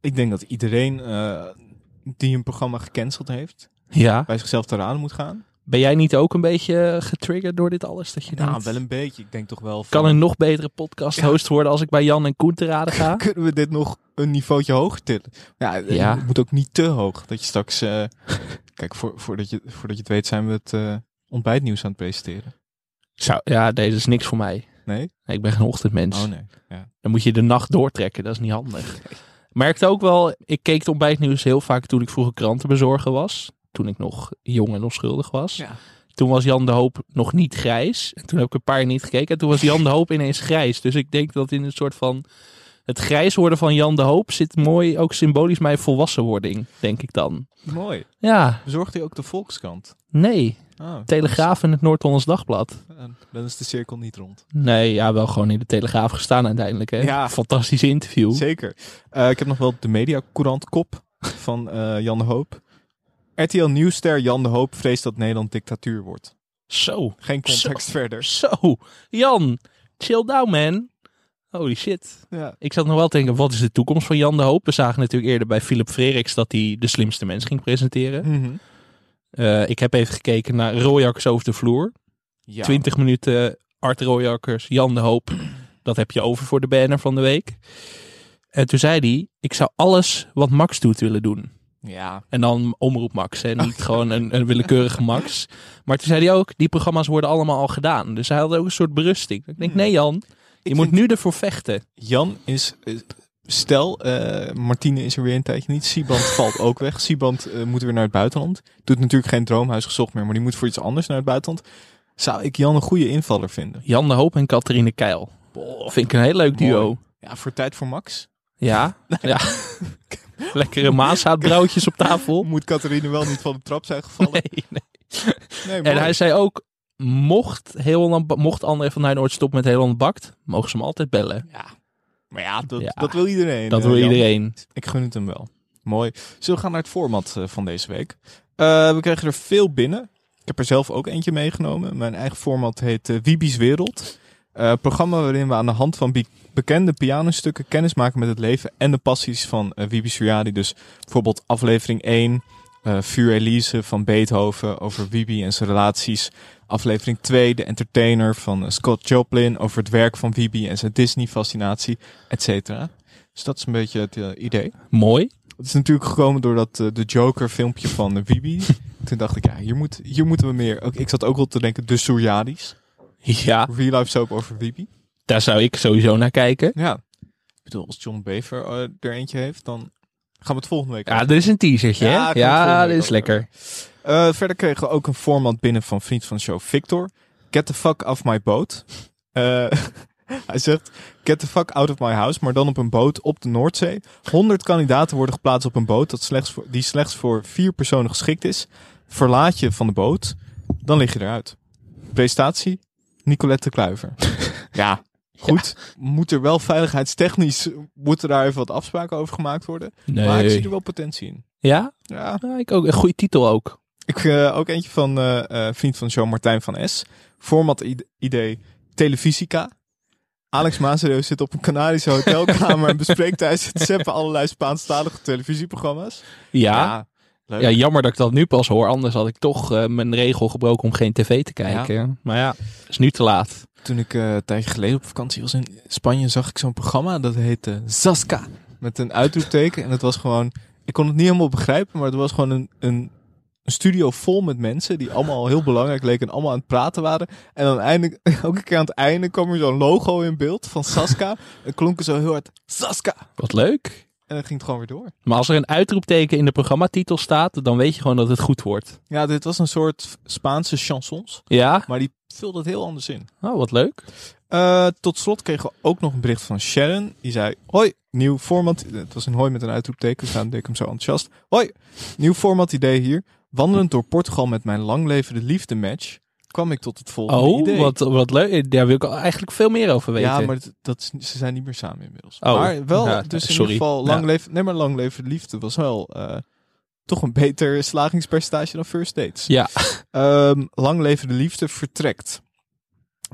Ik denk dat iedereen eh, die een programma gecanceld heeft, Ja. bij zichzelf te raden moet gaan. Ben jij niet ook een beetje getriggerd door dit alles? Dat je Nou, denkt, wel een beetje. Ik denk toch wel van, kan een nog betere podcast host worden als ik bij Jan en Koen te raden ga? kunnen we dit nog een niveautje hoger tillen? Ja, eh, Ja. het moet ook niet te hoog. Dat je straks, eh, kijk, voor, voordat, je, voordat je het weet zijn we het eh, ontbijtnieuws aan het presenteren. Zou, ja, deze is niks voor mij. Nee? Nee, ik ben geen ochtendmens. Oh nee. Ja. Dan moet je de nacht doortrekken, dat is niet handig. Merkte ook wel, ik keek het ontbijtnieuws heel vaak toen ik vroeger krantenbezorger was. Toen ik nog jong en onschuldig was. Ja. Toen was Jan de Hoop nog niet grijs. En toen heb ik een paar jaar niet gekeken. En toen was Jan de Hoop ineens grijs. Dus ik denk dat in een soort van... Het grijs worden van Jan de Hoop zit mooi ook symbolisch bij volwassenwording, denk ik dan. Mooi. Ja, Bezorgt u ook de Volkskrant? nee. Oh, Telegraaf en het Noord-Hollands Dagblad. dan- Dan is de cirkel niet rond. Nee, ja, wel gewoon in de Telegraaf gestaan uiteindelijk. Hè? Ja. Fantastisch interview. Zeker. Eh, ik heb nog wel de mediacourant kop van eh, Jan de Hoop. RTL Nieuwster Jan de Hoop vreest dat Nederland dictatuur wordt. Zo, Geen context verder. zo. Jan, chill down man. Holy shit. Ja. Ik zat nog wel te denken, wat is de toekomst van Jan de Hoop? We zagen natuurlijk eerder bij Philip Freriks dat hij de slimste mens ging presenteren. Mhm. Eh, ik heb even gekeken naar Rooijakkers over de vloer. ja. 20 minuten Art Rooijakkers, Jan de Hoop. Dat heb je over voor de banner van de week. En toen zei hij, ik zou alles wat Max doet willen doen. Ja. En dan omroep Max, hè? niet gewoon een, een willekeurige Max. Maar toen zei hij ook, die programma's worden allemaal al gedaan. Dus hij had ook een soort berusting. Ik denk, nee Jan, je Ik moet nu ervoor vechten. Jan is... eh, Stel, eh, Martine is er weer een tijdje niet. Siebrand valt ook weg. Siebrand eh, moet weer naar het buitenland. Doet natuurlijk geen droomhuis gezocht meer, maar die moet voor iets anders naar het buitenland. Zou ik Jan een goede invaller vinden? Jan de Hoop en Catharine Keil. Vind ik een heel leuk duo. Mooi. Ja, voor tijd voor Max. Ja, ja. Lekkere maanzaadbroodjes op tafel. Moet Catharine wel niet van de trap zijn gevallen? Nee, nee. Nee, En hij zei ook, mocht, heel mocht André van Duin ooit stoppen met Heel Holland Bakt, mogen ze hem altijd bellen. Maar ja, dat, Ja. dat wil iedereen. Dat eh, wil Jan. iedereen. Ik gun het hem wel. Mooi. Zullen we gaan naar het format eh, van deze week? Eh, we kregen er veel binnen. Ik heb er zelf ook eentje meegenomen. Mijn eigen format heet eh, Wiebi's Wereld. Programma waarin we aan de hand van bekende pianostukken kennis maken met het leven en de passies van eh Wiebe Suryadi. Dus bijvoorbeeld aflevering 1, eh Vuur Elise van Beethoven over Wiebe en zijn relaties. Aflevering 2, De Entertainer van eh, Scott Joplin over het werk van Wiebe en zijn Disney-fascinatie, et cetera. Dus dat is een beetje het eh, idee. Mooi. Het is natuurlijk gekomen door dat eh, de Joker filmpje van uh, Wiebe. Toen dacht ik, ja, hier, moet, hier moeten we meer. Ook, ik zat ook wel te denken, de Suryadis. Ja, Real life soap over Wiebe. Daar zou ik sowieso naar kijken. Ja. bedoel, als John Bever eh, er eentje heeft, dan gaan we het volgende week Ja, over. dit is een teasertje? Ja, Ja, dit week is lekker. Eh, verder kregen we ook een format binnen van vriend van de show Victor. Get the fuck off my boat. Eh, hij zegt, get the fuck out of my house, maar dan op een boot op de Noordzee. 100 kandidaten worden geplaatst op een boot dat slechts voor, die slechts voor vier personen geschikt is. Verlaat je van de boot, dan lig je eruit. Presentatie, Nicolette Kluiver. ja, goed. Moet er wel veiligheidstechnisch, moeten daar even wat afspraken over gemaakt worden. Maar ik zie er wel potentie in. Ja? Ja, Ja, ik ook. Een goede titel ook. ik, eh, ook eentje van eh, eh, vriend van de show Martijn van S. Format ide- idee Televisica. Alex Mazereus zit op een Canarische hotelkamer en bespreekt tijdens het zeppen allerlei Spaanstalige televisieprogramma's. Ja. Leuk. Ja, jammer dat ik dat nu pas hoor. Anders had ik toch eh, mijn regel gebroken om geen tv te kijken. Maar ja, het is nu te laat. Toen ik eh, een tijdje geleden op vakantie was in Spanje, zag ik zo'n programma dat heette Zaska. Met een uitroepteken. En het was gewoon, ik kon het niet helemaal begrijpen, maar het was gewoon een, een, een studio vol met mensen die allemaal heel belangrijk leken en allemaal aan het praten waren. En dan eindelijk, elke keer aan het einde kwam er zo'n logo in beeld van Saska. Het klonk er zo heel hard, Saska. Wat leuk. En dan ging het gewoon weer door. Maar als er een uitroepteken in de programmatitel staat, dan weet je gewoon dat het goed wordt. Ja, dit was een soort Spaanse chansons, Ja? maar die vulde het heel anders in. Oh, wat leuk. Eh, tot slot kregen we ook nog een bericht van Sharon. Die zei, hoi, nieuw format. Het was een hoi met een uitroepteken, dus daarom deed ik hem zo enthousiast. Hoi, nieuw format idee hier. Wandelend door Portugal met mijn lang levende liefde match, kwam ik tot het volgende Oh, idee. wat, wat leuk. Daar wil ik eigenlijk veel meer over weten. Ja, maar dat, ze zijn niet meer samen inmiddels. Oh, maar wel, dus in sorry. ieder geval, lang Ja. leven, nee, maar lang leven liefde was wel eh, toch een beter slagingspercentage dan First Dates. Ja. Ehm, lang leven de liefde vertrekt.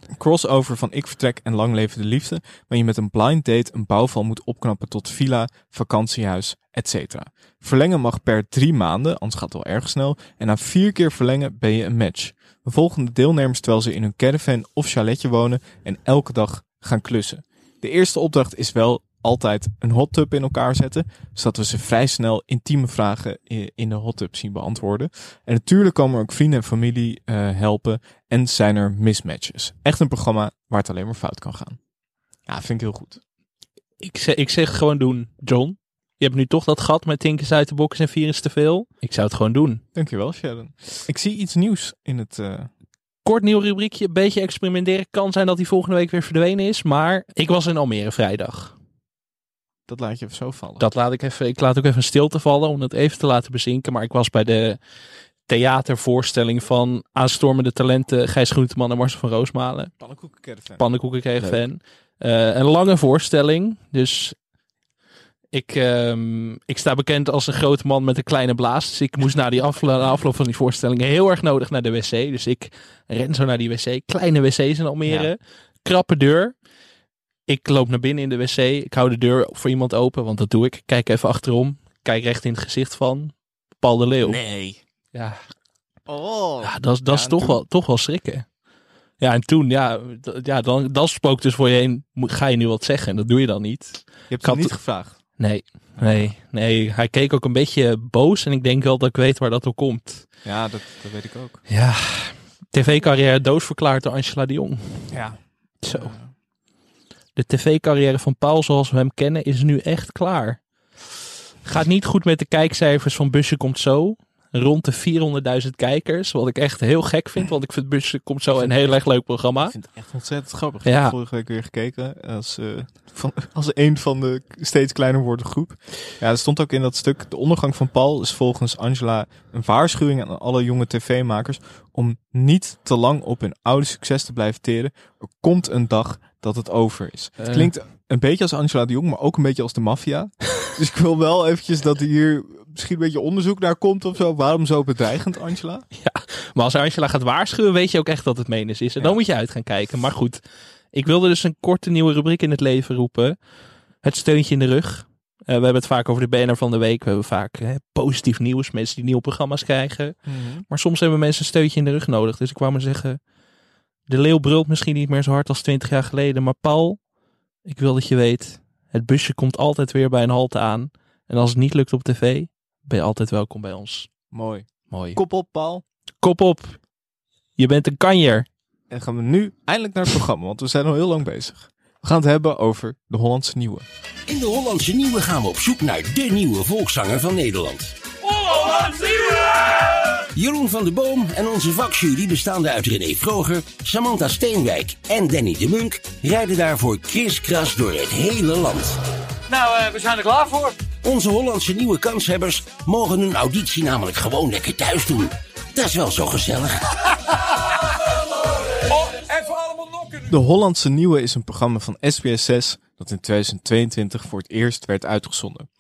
Een crossover van Ik Vertrek en Lang Leven de Liefde, waar je met een blind date een bouwval moet opknappen tot villa, vakantiehuis, etc. Verlengen mag per drie maanden, anders gaat het wel erg snel, en na vier keer verlengen ben je een match. We volgen de deelnemers terwijl ze in hun caravan of chaletje wonen en elke dag gaan klussen. De eerste opdracht is wel altijd een hot tub in elkaar zetten, zodat we ze vrij snel intieme vragen in de hot tub zien beantwoorden. En natuurlijk komen ook vrienden en familie eh, helpen en zijn er mismatches. Echt een programma waar het alleen maar fout kan gaan. Ja, vind ik heel goed. Ik zeg, ik zeg gewoon doen, John. Je hebt nu toch dat gat met Tinkers uit de box en vier is te veel. Ik zou het gewoon doen. Dankjewel, Sharon. Ik zie iets nieuws in het... eh, Kort nieuw rubriekje, een beetje experimenteren. Kan zijn dat hij volgende week weer verdwenen is. Maar ik was in Almere vrijdag. dat laat je even zo vallen. Dat laat ik even. Ik laat ook even stilte vallen om het even te laten bezinken. Maar ik was bij de theatervoorstelling van aanstormende talenten Gijs Groenteman en Marcel van Roosmalen. Pannenkoeken caravan. Pannenkoeken kreeg fan. Eh, een lange voorstelling. Dus ik, ehm, ik sta bekend als een grote man met een kleine blaas. Dus ik moest na die aflo- afloop van die voorstelling heel erg nodig naar de wc. Dus ik ren zo naar die wc. Kleine wc's in Almere. Krappe deur. Ik loop naar binnen in de wc. Ik hou de deur voor iemand open, want dat doe ik. Kijk even achterom. Kijk recht in het gezicht van Paul de Leeuw. Nee. Ja, Oh. ja, dat, is- dat Ja, is toch toen? wel, toch wel schrikken. Ja, en toen, ja, ja dan, dan spookt dus voor je heen, ga je nu wat zeggen? En dat doe je dan niet. Je hebt hem niet het- gevraagd. Nee, nee, nee. Hij keek ook een beetje boos en ik denk wel dat ik weet waar dat door komt. Ja, dat, dat weet ik ook. Ja, tv-carrière doosverklaard door Angela de Jong. Ja. Zo. De tv-carrière van Paul zoals we hem kennen is nu echt klaar. Gaat niet goed met de kijkcijfers van Busje Komt Zo. Rond de 400.000 kijkers. Wat ik echt heel gek vind, want ik vind Busje Komt Zo een heel erg leuk programma. Ik vind het echt ontzettend grappig. Ja. Ik heb vorige week weer gekeken als, eh, van, als een van de steeds kleiner wordende groep. Ja, er stond ook in dat stuk, de ondergang van Paul is volgens Angela een waarschuwing aan alle jonge tv-makers om niet te lang op hun oude succes te blijven teren. Er komt een dag dat het over is. Het Eh. klinkt een beetje als Angela de Jong, maar ook een beetje als de maffia. dus ik wil wel eventjes dat hier misschien een beetje onderzoek naar komt of zo. Waarom zo bedreigend, Angela? Maar als Angela gaat waarschuwen, weet je ook echt dat het menens is. En dan Ja. moet je uit gaan kijken. Maar goed, ik wilde dus een korte nieuwe rubriek in het leven roepen. Het steuntje in de rug. Eh, we hebben het vaak over de BNR van de week. We hebben vaak hè, positief nieuws. Mensen die nieuwe programma's krijgen. Maar soms hebben mensen een steuntje in de rug nodig. Dus ik wou maar zeggen, de leeuw brult misschien niet meer zo hard als 20 jaar geleden. Maar Paul, ik wil dat je weet, het busje komt altijd weer bij een halte aan. En als het niet lukt op tv, ben je altijd welkom bij ons. Mooi. Mooi. Kop op, Paul. Kop op. Je bent een kanjer. En gaan we nu eindelijk naar het programma, want we zijn al heel lang bezig. We gaan het hebben over de Hollandse Nieuwe. In de Hollandse Nieuwe gaan we op zoek naar de nieuwe volkszanger van Nederland. Jeroen van de Boom en onze vakjury bestaande uit René Vroger, Samantha Steenwijk en Danny de Munk rijden daarvoor kriskras door het hele land. Nou, eh, we zijn er klaar voor. Onze Hollandse nieuwe kanshebbers mogen hun auditie namelijk gewoon lekker thuis doen. Dat is wel zo gezellig. Oh, even allemaal nokken. De Hollandse Nieuwe is een programma van SBS6 dat in 2022 voor het eerst werd uitgezonden.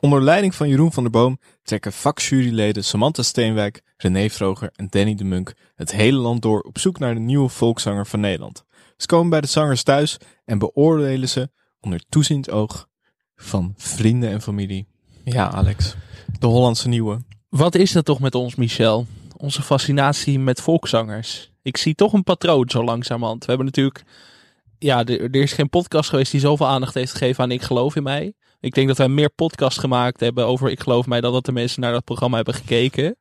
Onder leiding van Jeroen van der Boom trekken vakjuryleden Samantha Steenwijk, René Vroger en Danny de Munk het hele land door op zoek naar de nieuwe volkszanger van Nederland. Ze komen bij de zangers thuis en beoordelen ze onder toeziend oog van vrienden en familie. Ja, Alex. De Hollandse Nieuwe. Wat is dat toch met ons, Michel? Onze fascinatie met volkszangers. Ik zie toch een patroon zo langzamerhand. We hebben natuurlijk... Ja, er, is geen podcast geweest die zoveel aandacht heeft gegeven aan Ik Geloof in Mij. Ik denk dat wij meer podcasts gemaakt hebben over Ik Geloof Mij... dan dat de mensen naar dat programma hebben gekeken.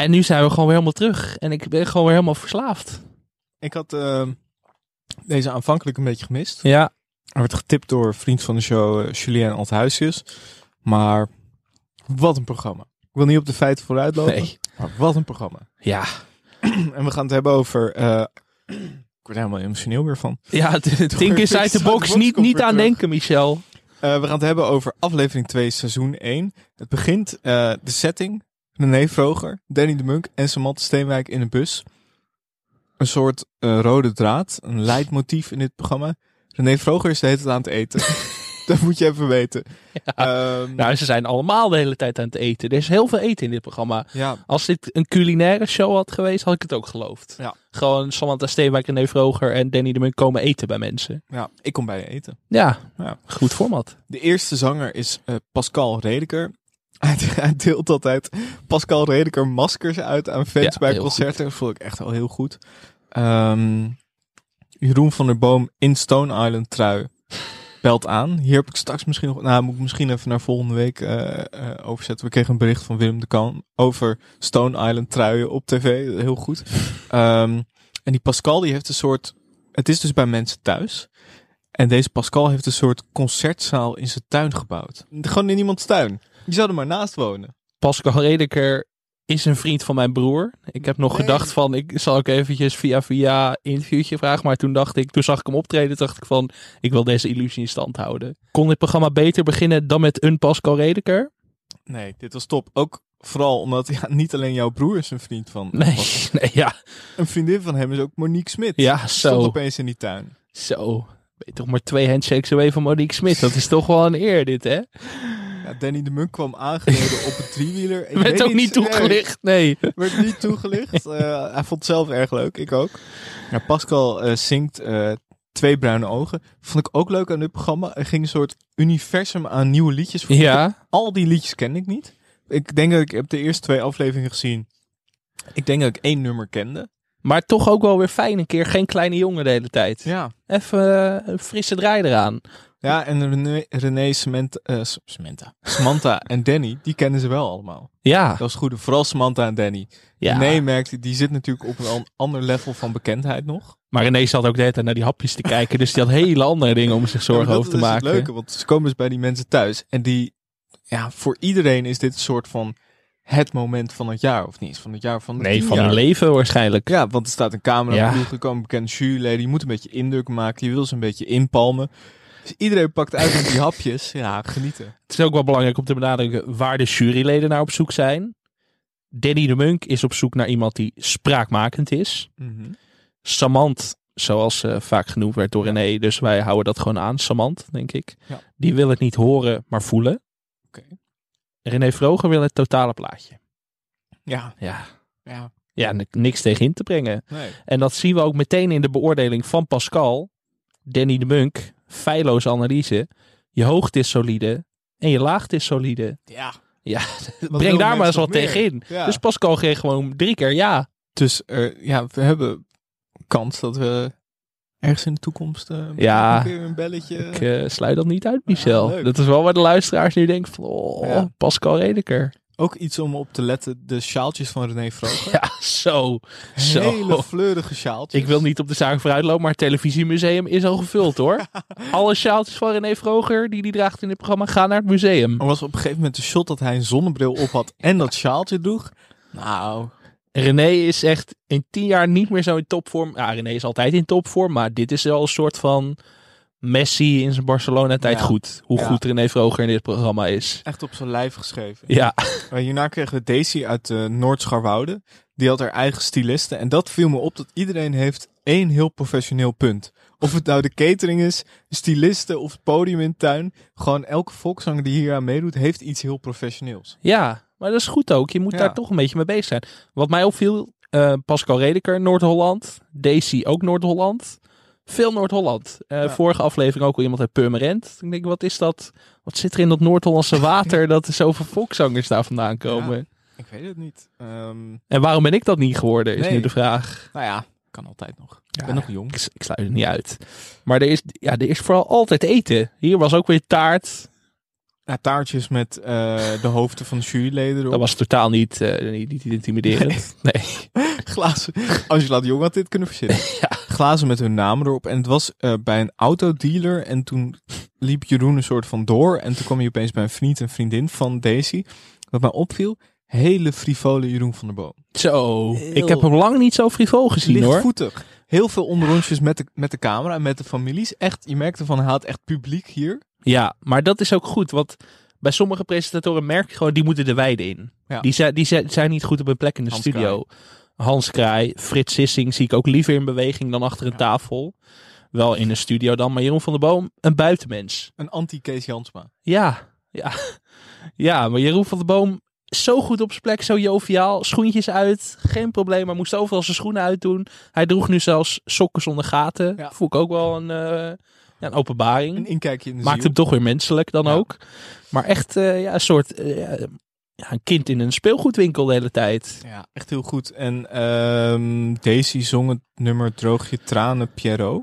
En nu zijn we gewoon weer helemaal terug. En ik ben gewoon weer helemaal verslaafd. Ik had eh, deze aanvankelijk een beetje gemist. Ja, Er werd getipt door vriend van de show, eh, Julien Althuisjes. Maar wat een programma. Ik wil niet op de feiten vooruitlopen. Nee. Maar wat een programma. ja. En we gaan het hebben over... eh, ik word helemaal emotioneel weer van. Ja, de- Inside the Inside the Box. Niet, niet aan denken, Michel. Eh, we gaan het hebben over aflevering 2, seizoen 1. Het begint de setting. René Vroger, Danny de Munk en Samantha Steenwijk in een bus. Een soort eh, rode draad, een leidmotief in dit programma. René Vroger is de hele tijd aan het eten. Dat moet je even weten. Ehm, Nou, ze zijn allemaal de hele tijd aan het eten. Er is heel veel eten in dit programma. ja, Als dit een culinaire show had geweest, had ik het ook geloofd. Ja. Gewoon Samantha Steenwijk, René Vroger en Danny de Munk komen eten bij mensen. ja, ik kom bij je eten. Ja, Ja. goed format. De eerste zanger is eh, Pascal Redeker. Hij, deelt altijd Pascal Redeker maskers uit aan fans Ja, bij concerten. Dat vond ik echt wel heel goed. Ehm, Jeroen van der Boom in Stone Island trui belt aan. Hier heb ik straks misschien nog... Nou, moet ik misschien even naar volgende week eh, eh, overzetten. We kregen een bericht van Willem de Kan over Stone Island truien op tv. Heel goed. Ehm, en die Pascal die heeft een soort... Het is dus bij mensen thuis. En deze Pascal heeft een soort concertzaal in zijn tuin gebouwd. Gewoon in iemands tuin. Je zou er maar naast wonen. Pascal Redeker is een vriend van mijn broer. Ik heb nog Nee. gedacht van, ik zal ook eventjes via via interviewtje vragen. Maar toen dacht ik, toen zag ik hem optreden, dacht ik van, ik wil deze illusie in stand houden. Kon dit programma beter beginnen dan met een Pascal Redeker? Nee, dit was top. Ook vooral omdat ja, niet alleen jouw broer is een vriend van. Nee, Pascal. nee ja. Een vriendin van hem is ook Monique Smit. Ja, Stond zo. opeens in die tuin. Zo. Ben je toch maar twee handshakes away van Monique Smit. Dat is toch wel een eer dit, hè? Ja, Danny de Munk kwam aangereden op een driewieler. Ik Werd weet ook niet toegelicht, nee. Nee, werd niet toegelicht. Eh, hij vond het zelf erg leuk. Ik ook. Ja, Pascal eh, zingt eh, Twee Bruine Ogen. Vond ik ook leuk aan dit programma. Er ging een soort universum aan nieuwe liedjes. Ja. Al die liedjes ken ik niet. Ik denk dat ik heb de eerste twee afleveringen gezien. Ik denk dat ik één nummer kende. Maar toch ook wel weer fijn een keer. Geen kleine jongen de hele tijd. Ja. Even een frisse draai eraan. Ja, en René, René Samantha, eh, S- Samantha, Samantha en Danny, die kennen ze wel allemaal. Ja. Dat was goed. Vooral Samantha en Danny. Ja. René merkte, die zit natuurlijk op een an- ander level van bekendheid nog. Maar René zat ook de hele tijd naar die hapjes te kijken. Dus die had hele andere dingen om zich zorgen Ja, over te dat is maken. het leuke, want ze komen dus bij die mensen thuis. En die, ja, voor iedereen is dit een soort van het moment van het jaar. Of niet van het jaar, van het Nee, van jaar. hun leven waarschijnlijk. Ja, want er staat een camera Ja. ja. er komen bekende juryleden. Je moet een beetje indruk maken. Je wil ze een beetje inpalmen. Dus iedereen pakt uit met die hapjes. Ja, genieten. Het is ook wel belangrijk om te benadrukken waar de juryleden naar op zoek zijn. Danny de Munk is op zoek naar iemand die spraakmakend is. Mhm. Samant, zoals ze vaak genoemd werd door René, dus wij houden dat gewoon aan. Samant, denk ik. Ja. Die wil het niet horen, maar voelen. Oké. René Vroger wil het totale plaatje. Ja, Ja, ja. ja niks tegen in te brengen. Nee. En dat zien we ook meteen in de beoordeling van Pascal. Danny de Munk, feilloze analyse. Je hoogte is solide en je laagte is solide. Ja. Ja, breng daar maar eens wat nog meer? tegenin. Ja. Dus Pascal kreeg gewoon drie keer ja. Dus eh, ja, we hebben kans dat we ergens in de toekomst eh Ja. een keer een belletje... Ik eh, sluit dat niet uit, Michel. dat is wel waar de luisteraars nu denken van, oh, Ja. Pascal Redeker. Ook iets om op te letten, de sjaaltjes van René Vroger. Ja, zo. zo. Hele fleurige sjaaltjes. Ik wil niet op de zaak vooruitlopen, maar het televisiemuseum is al gevuld hoor. Alle sjaaltjes van René Vroger die die draagt in dit programma gaan naar het museum. Er was op een gegeven moment een shot dat hij een zonnebril op had en dat sjaaltje droeg. Nou, René is echt in tien jaar niet meer zo in topvorm. Ja, René is altijd in topvorm, maar dit is wel een soort van Messi in zijn Barcelona-tijd Ja. goed. Hoe Ja. goed René Vroger in dit programma is. echt op zijn lijf geschreven. Ja, Maar hierna kregen we Daisy uit uh, Noord-Scharwoude. Die had haar eigen styliste. En dat viel me op dat iedereen heeft één heel professioneel punt. Of het nou de catering is, de styliste of het podium in de tuin. Gewoon elke volkszanger die hier aan meedoet, heeft iets heel professioneels. ja, maar dat is goed ook. Je moet Ja. daar toch een beetje mee bezig zijn. Wat mij opviel, eh, Pascal Redeker, Noord-Holland. Daisy ook Noord-Holland. Veel Noord-Holland. Eh, Ja. Vorige aflevering ook al iemand uit Purmerend. Ik denk, wat is dat? Wat zit er in dat Noord-Hollandse water dat er zoveel volkszangers daar vandaan komen? Ik weet het niet. Ehm, En waarom ben ik dat niet geworden, is Nee. nu de vraag. nou ja, kan altijd nog. Ik ben nog jong. Ik, ik sluit het niet uit. Maar er is, ja, er is vooral altijd eten. Hier was ook weer taart. Ja, taartjes met eh, de hoofden van de juryleden erop. Dat was totaal niet, eh, niet, niet intimiderend. Nee. glazen. Angela de Jong had dit kunnen verzinnen. Glazen met hun namen erop. En het was eh, bij een autodealer. En toen liep Jeroen een soort van door. En toen kwam hij opeens bij een vriend en vriendin van Daisy. Wat mij opviel, hele frivole Jeroen van der Boom. Zo. Heel- Ik heb hem lang niet zo frivol gezien hoor. Lichtvoetig. Heel veel onderrondjes met de, met de camera en met de families. Echt, je merkte van, hij had echt publiek hier. Ja, maar dat is ook goed. Want bij sommige presentatoren merk je gewoon, die moeten de weide in. Ja. Die, zijn, die zijn, niet goed op hun plek in de Hans studio. Hans Kraai, Frits Sissing zie ik ook liever in beweging dan achter een tafel. Wel in een studio dan, maar Jeroen van der Boom, een buitenmens. Een anti-Kees Jansma. Ja, ja. Ja, maar Jeroen van der Boom, zo goed op zijn plek, zo joviaal. Schoentjes uit, geen probleem, maar moest overal zijn schoenen uitdoen. Hij droeg nu zelfs sokken zonder gaten. Ja. Voel ik ook wel een, eh, ja, een openbaring. Een inkijkje in de Maakt ziel. hem toch weer menselijk dan Ja. ook. Maar echt eh, ja, een soort eh, ja, een kind in een speelgoedwinkel de hele tijd. Ja, echt heel goed. En ehm, Daisy zong het nummer Droog je tranen, Pierrot.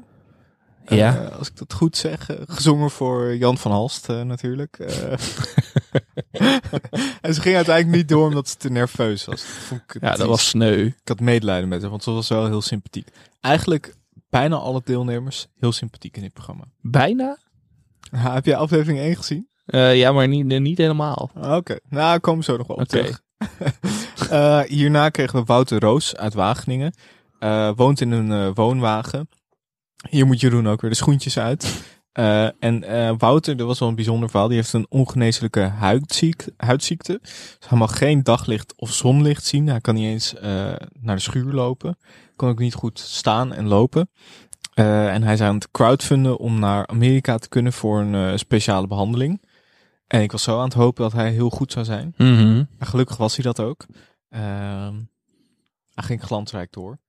Ja. Eh, als ik dat goed zeg. gezongen voor Jan van Halst natuurlijk. En ze ging uiteindelijk niet door omdat ze te nerveus was. Dat vond ik Ja, dat was sneu. Ik had medelijden met haar, want ze was wel heel sympathiek. Eigenlijk bijna alle deelnemers heel sympathiek in dit programma. Bijna? Heb jij aflevering 1 gezien? Eh, ja, maar niet, eh, niet helemaal. Ah, Oké, nou, ik kom zo nog wel op terug. Eh, hierna kregen we Wouter Roos uit Wageningen. Woont in een woonwagen. Hier moet Jeroen ook weer de schoentjes uit. Eh, en eh, Wouter, dat was wel een bijzonder verhaal. Die heeft een ongeneeslijke huidziek, huidziekte. Dus hij mag geen daglicht of zonlicht zien. Hij kan niet eens eh, naar de schuur lopen. Kan ook niet goed staan en lopen. En hij is aan het crowdfunden om naar Amerika te kunnen voor een speciale behandeling. En ik was zo aan het hopen dat hij heel goed zou zijn. En gelukkig was hij dat ook. Ehm, hij ging glansrijk door.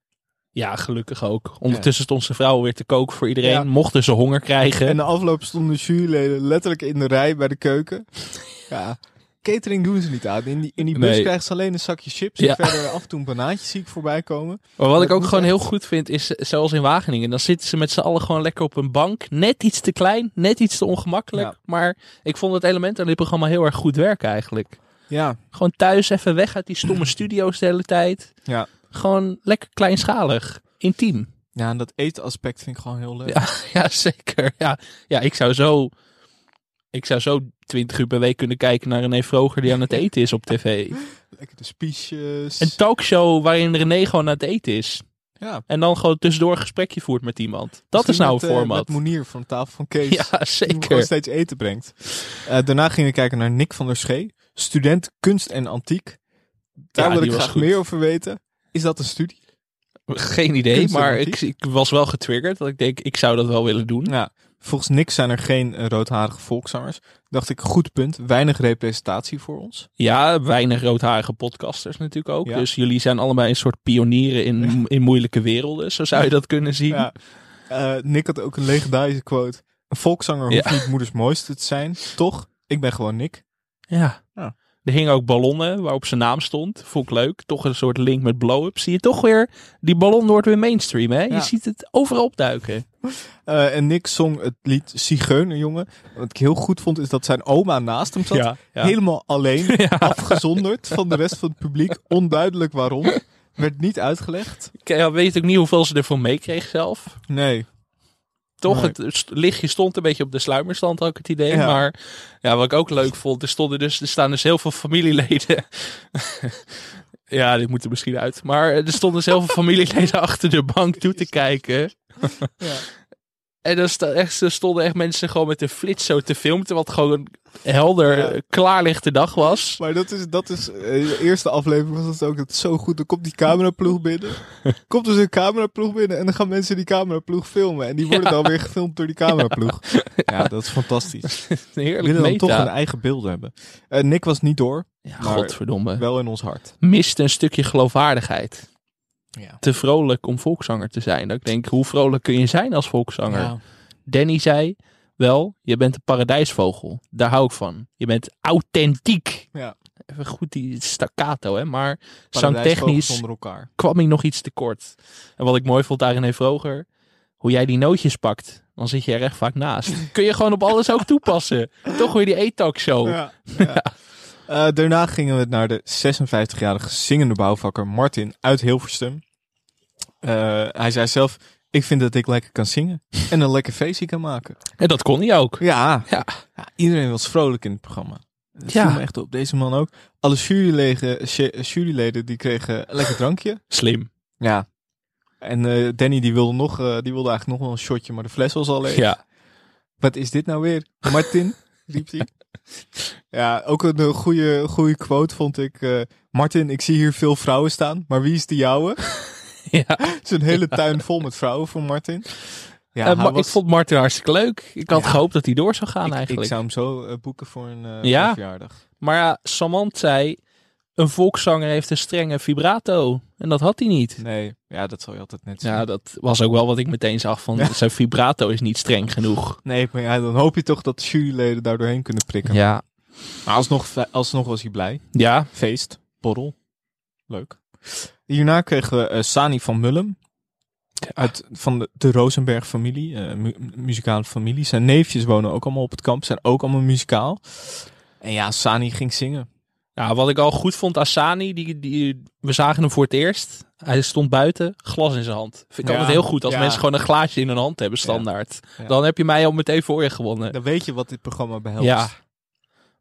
Ja, gelukkig ook. Ondertussen stond zijn vrouw weer te koken voor iedereen. Ja. Mochten ze honger krijgen. En de afloop stonden de juryleden letterlijk in de rij bij de keuken. Ja, catering doen ze niet aan. In die, in die bus Nee. krijgen ze alleen een zakje chips. Ja. En verder af en toe een banaantje zie ik voorbij komen. Maar wat ik ook gewoon echt. heel goed vind, is zoals in Wageningen. Dan zitten ze met z'n allen gewoon lekker op een bank. Net iets te klein, net iets te ongemakkelijk. Ja. Maar ik vond het element aan dit programma heel erg goed werken eigenlijk. Ja, Gewoon thuis even weg uit die stomme studio's de hele tijd. ja. Gewoon lekker kleinschalig, intiem. Ja, en dat etenaspect vind ik gewoon heel leuk. Ja, ja zeker. Ja. ja, ik zou zo... Ik zou zo 20 uur per week kunnen kijken naar René Vroger die aan het eten is op tv. Lekker de spiesjes. Een talkshow waarin René gewoon aan het eten is. ja. En dan gewoon tussendoor een gesprekje voert met iemand. Dat is nou een met, eh, format. Met Monier van de tafel van Kees. Ja, Die zeker. gewoon steeds eten brengt. Eh, daarna gingen we kijken naar Nick van der Schee. Student kunst en antiek. Daar Ja, wil die ik graag goed. meer over weten. Is dat een studie? Geen idee, maar ik, ik was wel getriggerd. Dat ik denk, ik zou dat wel willen doen. Ja, volgens Nick zijn er geen eh, roodharige volkszangers. Dacht ik, goed punt. Weinig representatie voor ons. Ja, weinig roodharige podcasters natuurlijk ook. Ja. Dus jullie zijn allebei een soort pionieren in, in moeilijke werelden. Zo zou je dat kunnen zien. Ja. Eh, Nick had ook een legendarische quote. Een volkszanger hoeft Ja. niet moeders mooiste te zijn. Toch? Ik ben gewoon Nick. Ja. Ja. Er hingen ook ballonnen waarop zijn naam stond. Vond ik leuk. Toch een soort link met blow-up. Zie je toch weer, die ballon wordt weer mainstream hè? Je ziet het overal opduiken. Eh, en Nick zong het lied Zigeunerjongen. Wat ik heel goed vond is dat zijn oma naast hem zat. Ja, ja. Helemaal alleen, afgezonderd van de rest van het publiek. Onduidelijk waarom. Werd niet uitgelegd. Ik ja, weet ook niet hoeveel ze ervan meekreeg zelf. Nee. Toch, Nee. het lichtje stond een beetje op de sluimerstand, had ik het idee. Ja. Maar ja, wat ik ook leuk vond, er, stonden dus, er staan dus heel veel familieleden. ja, dit moet er misschien uit. Maar er stonden dus heel veel familieleden achter de bank toe te kijken. Ja. En er, sta, echt, stonden echt mensen gewoon met een flits zo te filmen, wat gewoon helder, Ja. eh, klaarlichte dag was. Maar dat is, dat is, eh, de eerste aflevering was het ook het is zo goed. Dan komt die cameraploeg binnen. Komt dus een cameraploeg binnen en dan gaan mensen die cameraploeg filmen. En die worden Ja. dan weer gefilmd door die cameraploeg. Ja, dat is fantastisch. Een heerlijk willen dan meta. toch een eigen beeld hebben. Eh, Nick was niet door. Ja, maar godverdomme. Wel in ons hart. Miste een stukje geloofwaardigheid. Ja. Te vrolijk om volkszanger te zijn. Dat ik denk, hoe vrolijk kun je zijn als volkszanger? Ja. Danny zei, wel, je bent een paradijsvogel. Daar hou ik van. Je bent authentiek. Ja. Even goed die staccato, hè. Maar zangtechnisch kwam ik nog iets tekort. En wat ik mooi vond daarin heeft vroeger, hoe jij die nootjes pakt. Dan zit je er echt vaak naast. Kun je gewoon op alles ook toepassen. Toch weer die E-talk show. Ja, ja. Eh, daarna gingen we naar de 56-jarige zingende bouwvakker Martin uit Hilversum. Eh, hij zei zelf, ik vind dat ik lekker kan zingen en een lekker feestje kan maken. En dat kon hij ook. Ja, Ja. ja, iedereen was vrolijk in het programma. Dat Ja. viel me echt op. Deze man ook. Alle juryleden, juryleden die kregen een lekker drankje. Slim. Ja. En eh, Danny die wilde, nog, eh, die wilde eigenlijk nog wel een shotje, maar de fles was al leeg. Ja. Wat is dit nou weer? Martin, riep hij. Ja, ook een goede, goede quote vond ik. Martin, ik zie hier veel vrouwen staan, maar wie is de jouwe? ja. Het is een hele tuin vol met vrouwen voor Martin. Ja, was- Ik vond Martin hartstikke leuk. Ik had Ja. gehoopt dat hij door zou gaan ik, eigenlijk. ik zou hem zo eh, boeken voor een, eh, Ja. voor een verjaardag. Maar ja, Samant zei, een volkszanger heeft een strenge vibrato. En dat had hij niet. Nee, ja, dat zal je altijd net zien. Ja, dat was ook wel wat ik meteen zag van Ja. zijn vibrato is niet streng genoeg. Nee, maar ja, dan hoop je toch dat de juryleden daar doorheen kunnen prikken. Ja. Maar alsnog, alsnog was hij blij. Ja. Feest, borrel. Leuk. Hierna kregen we eh, Sani van Mullum. Uit, van de, de Rosenberg-familie, mu- muzikale familie. Zijn neefjes wonen ook allemaal op het kamp, zijn ook allemaal muzikaal. En ja, Sani ging zingen. Ja, wat ik al goed vond aan Sani, die, die, we zagen hem voor het eerst. Hij stond buiten, glas in zijn hand. Vind ik Ja, altijd heel goed als ja. mensen gewoon een glaasje in hun hand hebben, standaard. Ja. Dan heb je mij al meteen voor je gewonnen. Dan weet je wat dit programma behelst. Ja.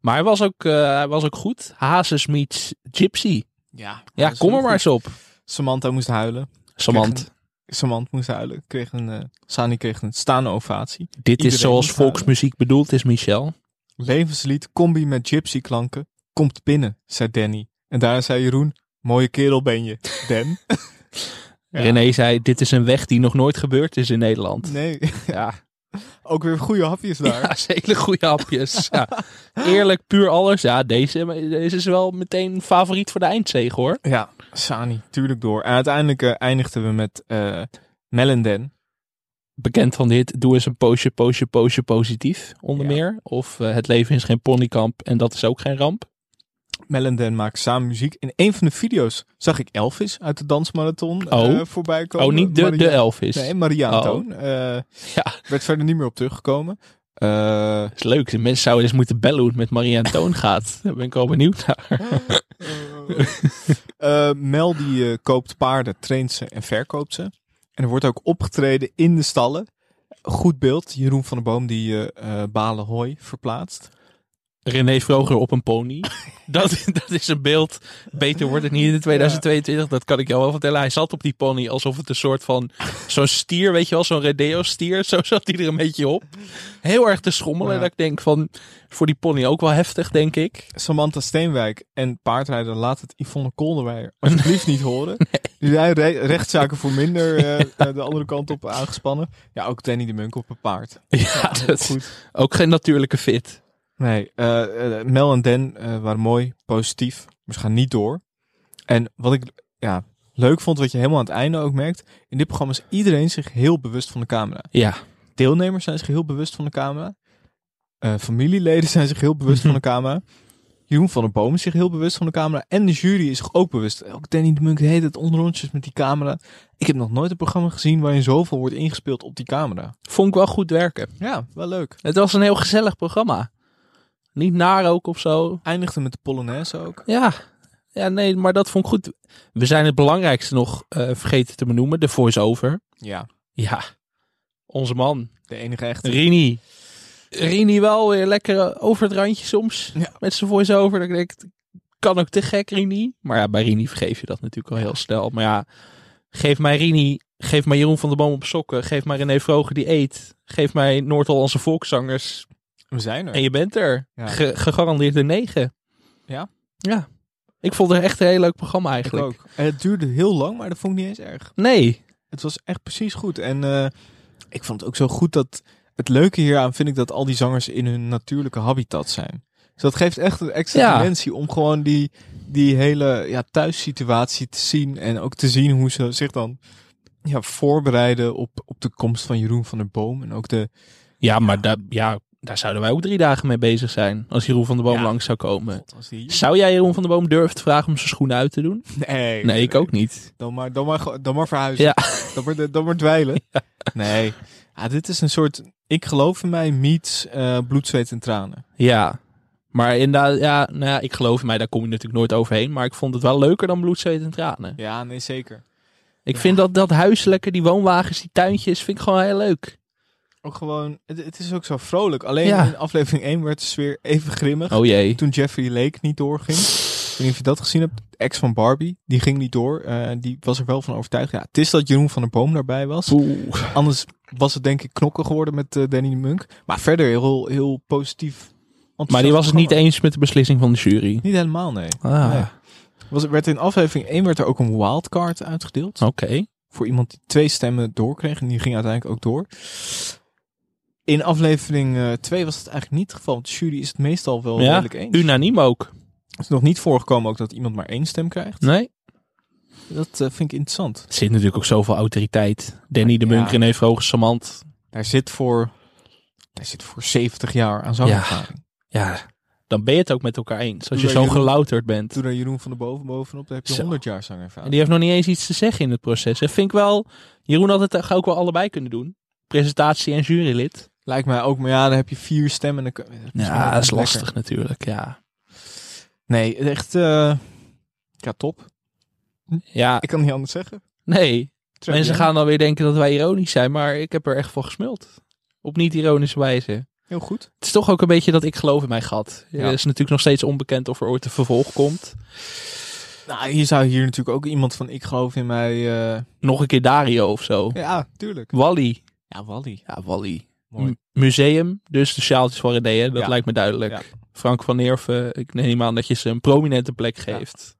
Maar hij was ook, eh, hij was ook goed. Hazes meets Gypsy. Ja, Ja, kom er maar eens op. Samantha moest huilen. Samant. Kreeg een- Samant moest huilen. Kreeg een, eh, Sani kreeg een staande ovatie. Dit Iedereen is zoals volksmuziek bedoeld is, Michel. Levenslied, combi met gypsy klanken. Komt binnen, zei Danny. En daarna zei Jeroen, mooie kerel ben je, Dan. Ja. René zei, dit is een weg die nog nooit gebeurd is in Nederland. Nee, Ja, ook weer goede hapjes daar. ja hele goede hapjes. Ja. Eerlijk, puur alles. Ja, deze, deze is wel meteen favoriet voor de eindzege hoor. Ja, Sani, tuurlijk door. En uiteindelijk eh, eindigden we met eh Mel en Dan. Bekend van dit, doe eens een poosje, poosje, poosje positief, onder Ja. meer. Of eh, het leven is geen ponykamp en dat is ook geen ramp. Mel en maken samen muziek. In een van de video's zag ik Elvis uit de dansmarathon Oh. eh, voorbij komen. Oh, niet de, Maria- de Elvis. Nee, Maria Oh. Toon. Eh, Ja, werd verder niet meer op teruggekomen. Dat is leuk. De mensen zouden eens moeten bellen hoe het met Maria en Toon gaat. Daar ben ik al benieuwd naar. Mel die koopt paarden, traint ze en verkoopt ze. En er wordt ook opgetreden in de stallen. Goed beeld. Jeroen van der Boom die balen hooi verplaatst. René Vroger op een pony. Dat, dat is een beeld. Beter wordt het niet in 2022. Dat kan ik jou wel vertellen. Hij zat op die pony alsof het een soort van... Zo'n stier, weet je wel. Zo'n Redeo stier. Zo zat hij er een beetje op. Heel erg te schommelen. Ja. Dat ik denk van... Voor die pony ook wel heftig, denk ik. Samantha Steenwijk en paardrijder laat het Yvonne Kolderweijer alsjeblieft niet horen. Die zijn re- rechtszaken voor minder eh, eh, de andere kant op aangespannen. Ja, ook Danny de Munk op een paard. Ja, dat, Goed. ook geen natuurlijke fit. Nee, eh, eh, Mel en Dan eh, waren mooi, positief. Maar ze gaan niet door. En wat ik ja, leuk vond, wat je helemaal aan het einde ook merkt. In dit programma is iedereen zich heel bewust van de camera. Ja. Deelnemers zijn zich heel bewust van de camera. Familieleden zijn zich heel bewust van de camera. Jeroen van der Boom is zich heel bewust van de camera. En de jury is zich ook bewust. Ook Danny de Munk heet het onrondjes met die camera. Ik heb nog nooit een programma gezien waarin zoveel wordt ingespeeld op die camera. Vond ik wel goed werken. Ja, wel leuk. Het was een heel gezellig programma. Niet naar ook of zo. Eindigde met de Polonaise ook. Ja. ja, nee, maar dat vond ik goed. We zijn het belangrijkste nog eh, vergeten te benoemen. De voice-over. Ja, Ja, onze man. de enige echte. Rini. Rini wel weer lekker over het randje soms. Ja. Met zijn voice-over. Dat ik denk, kan ook te gek Rini. Maar ja, bij Rini vergeef je dat natuurlijk al heel snel. Maar ja, geef mij Rini. Geef mij Jeroen van der Boom op sokken. Geef mij René Vroger die eet. Geef mij Noord-Hollandse volkszangers. We zijn er. En je bent er. Ja. Ge- gegarandeerd een negen. Ja? Ja. Ik vond het echt een heel leuk programma Ik eigenlijk. ook. En het duurde heel lang, maar dat vond ik niet eens erg. Nee. Het was echt precies goed. En eh, ik vond het ook zo goed dat... Het leuke hieraan vind ik dat al die zangers in hun natuurlijke habitat zijn. Dus dat geeft echt een extra Ja. dimensie om gewoon die, die hele ja, thuissituatie te zien. En ook te zien hoe ze zich dan ja, voorbereiden op, op de komst van Jeroen van der Boom. En ook de... Ja, maar daar, ja, daar zouden wij ook drie dagen mee bezig zijn. Als Jeroen van der Boom Ja. langs zou komen. God, als die... Zou jij Jeroen van der Boom durven te vragen om zijn schoenen uit te doen? Nee, Nee, ik ook niet. Dan maar, dan maar, dan maar verhuizen. Ja. Dan maar, dan maar dweilen. Nee. Ja, dit is een soort... Ik geloof in mij meets eh, bloed, zweet en tranen. Ja. Maar inderdaad, ja, nou ja, ik geloof in mij, daar kom je natuurlijk nooit overheen. Maar ik vond het wel leuker dan bloed, zweet en tranen. Ja, nee, zeker. Ik vind dat, dat huiselijke, die woonwagens, die tuintjes, vind ik gewoon heel leuk. Ook gewoon... Het, het is ook zo vrolijk. Alleen Ja. in aflevering 1 werd de sfeer even grimmig. Oh jee. Toen Jeffrey Lake niet doorging. Ik weet niet of je dat gezien hebt. De ex van Barbie. Die ging niet door. Eh, die was er wel van overtuigd. Ja, het is dat Jeroen van der Boom daarbij was. Oeh. Anders was het denk ik knokken geworden met eh, Danny de Munk. Maar verder heel, heel positief. Maar die was het niet eens met de beslissing van de jury. Niet helemaal, nee. Ah, Nee. Was, werd in aflevering 1 werd er ook een wildcard uitgedeeld. oké. Voor iemand die twee stemmen doorkreeg. En die ging uiteindelijk ook door. In aflevering 2 was het eigenlijk niet het geval. Want de jury is het meestal wel Ja, redelijk eens. unaniem ook. Het is nog niet voorgekomen ook dat iemand maar één stem krijgt. Nee. Dat eh, vind ik interessant. Er zit natuurlijk ook zoveel autoriteit. Danny de Munk, Ja. René Vroger, Samant. Daar zit voor, daar zit voor 70 jaar aan zangervaring. Ja, dan ben je het ook met elkaar eens. Als je zo Jeroen- gelouterd bent. Doe daar Jeroen van de Boven bovenop, dan heb je Zo. 100 jaar En zangervaring. die heeft nog niet eens iets te zeggen in het proces. Dat vind ik wel... Jeroen had het ook wel allebei kunnen doen. Presentatie en jurylid. Lijkt mij ook, maar ja, dan heb je vier stemmen. En dan, kun- misschien Ja, dat is lastig lekker. natuurlijk. Ja. Nee, echt, eh, ja, top. ja, Ik kan niet anders zeggen. nee. Mensen je. gaan dan weer denken dat wij ironisch zijn. Maar ik heb er echt voor gesmuld. Op niet-ironische wijze. Heel goed. Het is toch ook een beetje dat ik geloof in mij gat. Ja. Het is natuurlijk nog steeds onbekend of er ooit een vervolg komt. Nou, je zou hier natuurlijk ook iemand van ik geloof in mij... eh, Nog een keer Dario of zo. ja, tuurlijk. Wally. Ja, Wally. Ja, Wally. Mooi. Museum, dus de sjaaltjes voor René, hè? dat Ja. lijkt me duidelijk. Ja. Frank van Neerven, ik neem aan dat je ze een prominente plek geeft.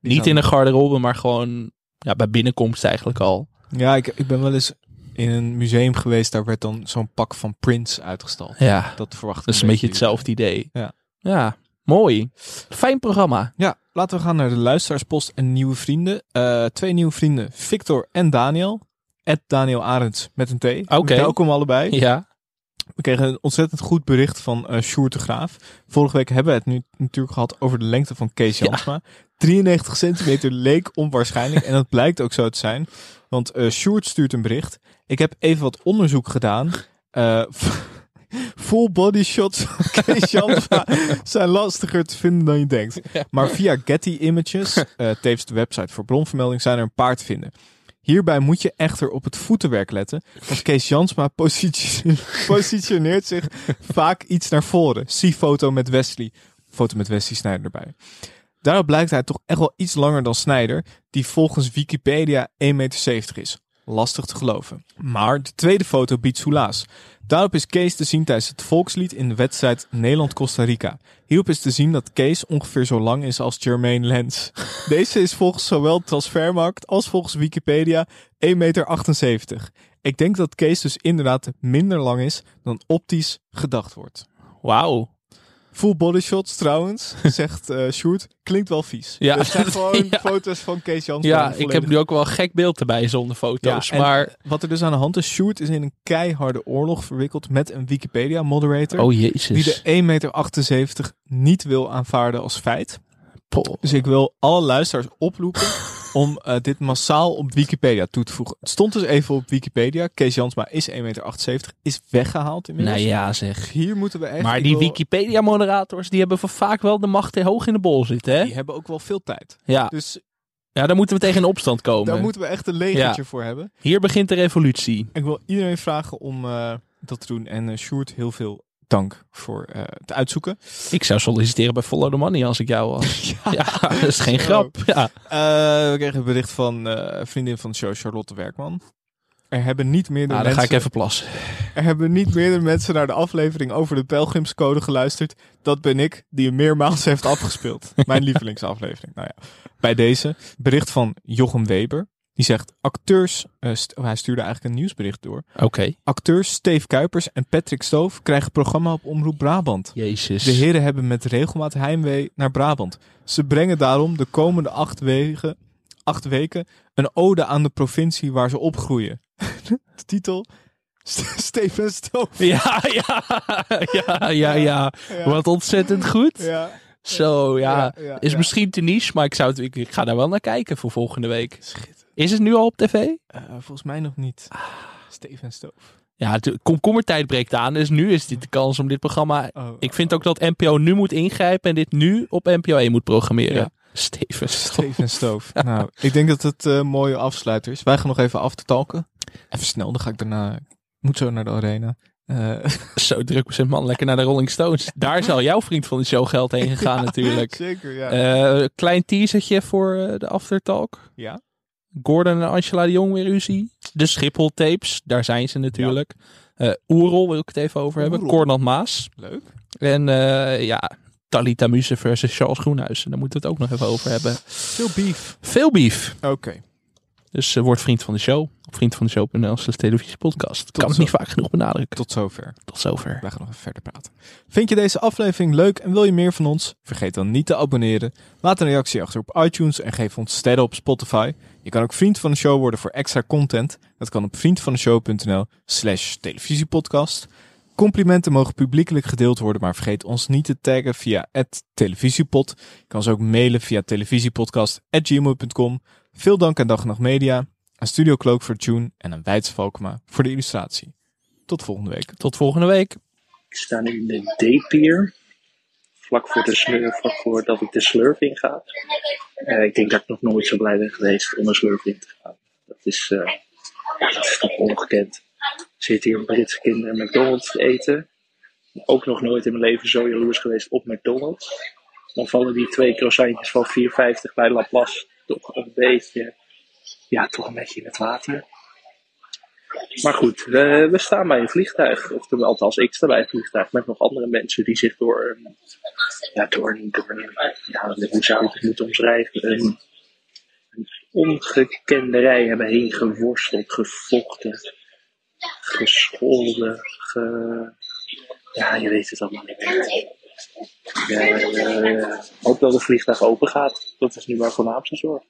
Die Niet in een garderobe, maar gewoon ja, bij binnenkomst eigenlijk al. Ja, ik, ik ben wel eens in een museum geweest. Daar werd dan zo'n pak van Prince uitgestald. Ja, Dat verwacht ik dat is een beetje hetzelfde idee. Ja. ja, mooi. Fijn programma. Ja, laten we gaan naar de luisteraarspost en nieuwe vrienden. Eh, twee nieuwe vrienden, Victor en Daniel. Ed Daniel Arends met een T. Oké. Welkom allebei. Ja, We kregen een ontzettend goed bericht van eh Sjoerd de Graaf. Vorige week hebben we het nu natuurlijk gehad over de lengte van Kees Ja. Jansma. 93 centimeter leek onwaarschijnlijk en dat blijkt ook zo te zijn. Want eh Sjoerd stuurt een bericht. Ik heb even wat onderzoek gedaan. Eh, full body shots van Kees Jansma zijn lastiger te vinden dan je denkt. Maar via Getty Images, eh tevens de website voor bronvermelding, zijn er een paar te vinden. Hierbij moet je echter op het voetenwerk letten, want Kees Jansma position- positioneert zich vaak iets naar voren. Zie foto met Wesley. Foto met Wesley Snijder erbij. Daarop blijkt hij toch echt wel iets langer dan Snijder, die volgens Wikipedia 1,70 meter is. Lastig te geloven. Maar de tweede foto biedt soelaas. Daarop is Kees te zien tijdens het volkslied in de wedstrijd Nederland-Costa Rica. Hierop is te zien dat Kees ongeveer zo lang is als Jermaine Lens. Deze is volgens zowel Transfermarkt als volgens Wikipedia 1,78 meter. Ik denk dat Kees dus inderdaad minder lang is dan optisch gedacht wordt. wauw. Full body shots trouwens, zegt Sjoerd. Klinkt wel vies. Ja. Er zijn gewoon Ja. foto's van Kees Jans. Ja, ik heb nu ook wel een gek beeld erbij zonder foto's. en maar, wat er dus aan de hand is, Sjoerd is in een keiharde oorlog verwikkeld met een Wikipedia moderator. oh jezus. Die de 1,78 meter niet wil aanvaarden als feit. Dus ik wil alle luisteraars oproepen om eh, dit massaal op Wikipedia toe te voegen. Het stond dus even op Wikipedia. Kees Jansma is 1,78 meter, is weggehaald inmiddels. Nou ja, zeg. Hier moeten we echt... Maar die wil- Wikipedia-moderators, die hebben vaak wel de macht hoog in de bol zitten, hè? Die hebben ook wel veel tijd. Ja. Dus ja, daar moeten we tegen in opstand komen. daar moeten we echt een legertje Ja. voor hebben. Hier begint de revolutie. Ik wil iedereen vragen om eh, dat te doen. En eh Sjoerd, heel veel dank voor eh, het uitzoeken. Ik zou solliciteren bij Follow the Money als ik jou was. ja, dat is geen grap. Ja. Eh, we kregen een bericht van eh, een vriendin van de show, Charlotte Werkman. Er hebben niet meerdere Nou, dan ga mensen... ik even plassen. Er hebben niet meerdere mensen naar de aflevering over de pelgrimscode geluisterd. Dat ben ik, die hem meermaals heeft afgespeeld. Mijn lievelingsaflevering. Nou ja, bij deze bericht van Jochem Weber. Die zegt, acteurs... eh, st- oh, hij stuurde eigenlijk een nieuwsbericht door. Oké. Acteurs Steve Kuipers en Patrick Stoof krijgen programma op Omroep Brabant. Jezus. De heren hebben met regelmaat heimwee naar Brabant. Ze brengen daarom de komende acht, wegen, acht weken een ode aan de provincie waar ze opgroeien. de titel? St- Steven Stoof. Ja, ja, ja, ja, ja. Wat ontzettend goed. Ja. Zo, ja. Is misschien te niche, maar ik, zou het, ik, ik ga daar wel naar kijken voor volgende week. Is het nu al op tv? Eh, volgens mij nog niet. Steven Stoof. Ja, de komkommertijd breekt aan, dus nu is dit de kans om dit programma... Oh, ik vind ook dat NPO nu moet ingrijpen en dit nu op NPO 1 moet programmeren. Ja. Steven Stoof. Steven Stoof. nou, ik denk dat het een mooie afsluiter is. Wij gaan nog even af te talken. Even snel, dan ga ik daarna... Moet zo naar de arena. Eh, Zo druk met zijn man, lekker naar de Rolling Stones. Daar zal jouw vriend van de show geld heen gegaan natuurlijk. Zeker, ja. Eh, klein teasertje voor eh, de aftertalk. ja. Gordon en Angela de Jong weer ruzie. De Schiphol tapes, daar zijn ze natuurlijk. Eh Oerol wil ik het even over hebben. Cornald Maas. Leuk. En eh, ja, Talita Muse versus Charles Groenhuizen. Daar moeten we het ook nog even over hebben. Veel beef. Veel beef. Oké. Dus eh, word vriend van de show. Op vriendvandeshow.nl slash televisiepodcast. Kan het niet vaak genoeg benadrukken. Tot zover. Tot zover. Wij gaan nog even verder praten. Vind je deze aflevering leuk en wil je meer van ons? Vergeet dan niet te abonneren. Laat een reactie achter op iTunes en geef ons sterren op Spotify. Je kan ook vriend van de show worden voor extra content. Dat kan op vriendvandeshow.nl slash televisiepodcast. Complimenten mogen publiekelijk gedeeld worden, maar vergeet ons niet te taggen via het televisiepod. Je kan ons ook mailen via televisiepodcast.gmail.com. Veel dank aan Dag en Nacht Media, aan Studio Cloak voor Tune en aan Weidse Valkema voor de illustratie. Tot volgende week. Tot volgende week. Ik sta nu in de D-pier. Vlak voor de slurf, vlak voordat ik de slurf inga. Eh ik denk dat ik nog nooit zo blij ben geweest om een slurf in te gaan. Dat is, eh, dat is toch ongekend. Ik zit hier Britse kinderen McDonald's te eten. Ook nog nooit in mijn leven zo jaloers geweest op McDonald's. Dan vallen die twee croissantjes van 4,50 bij Laplace toch een beetje, ja, toch een beetje in het water. Maar goed, we, we staan bij een vliegtuig. Of althans, ik sta bij een vliegtuig met nog andere mensen die zich door ja, door door ja, hoe zou ik het moeten omschrijven? Een ongekende rij hebben heen geworsteld, gevochten, gescholden, ge... ja, je weet het allemaal niet meer. Ik hoop dat het vliegtuig open gaat. Dat is nu maar voornaamste zorg.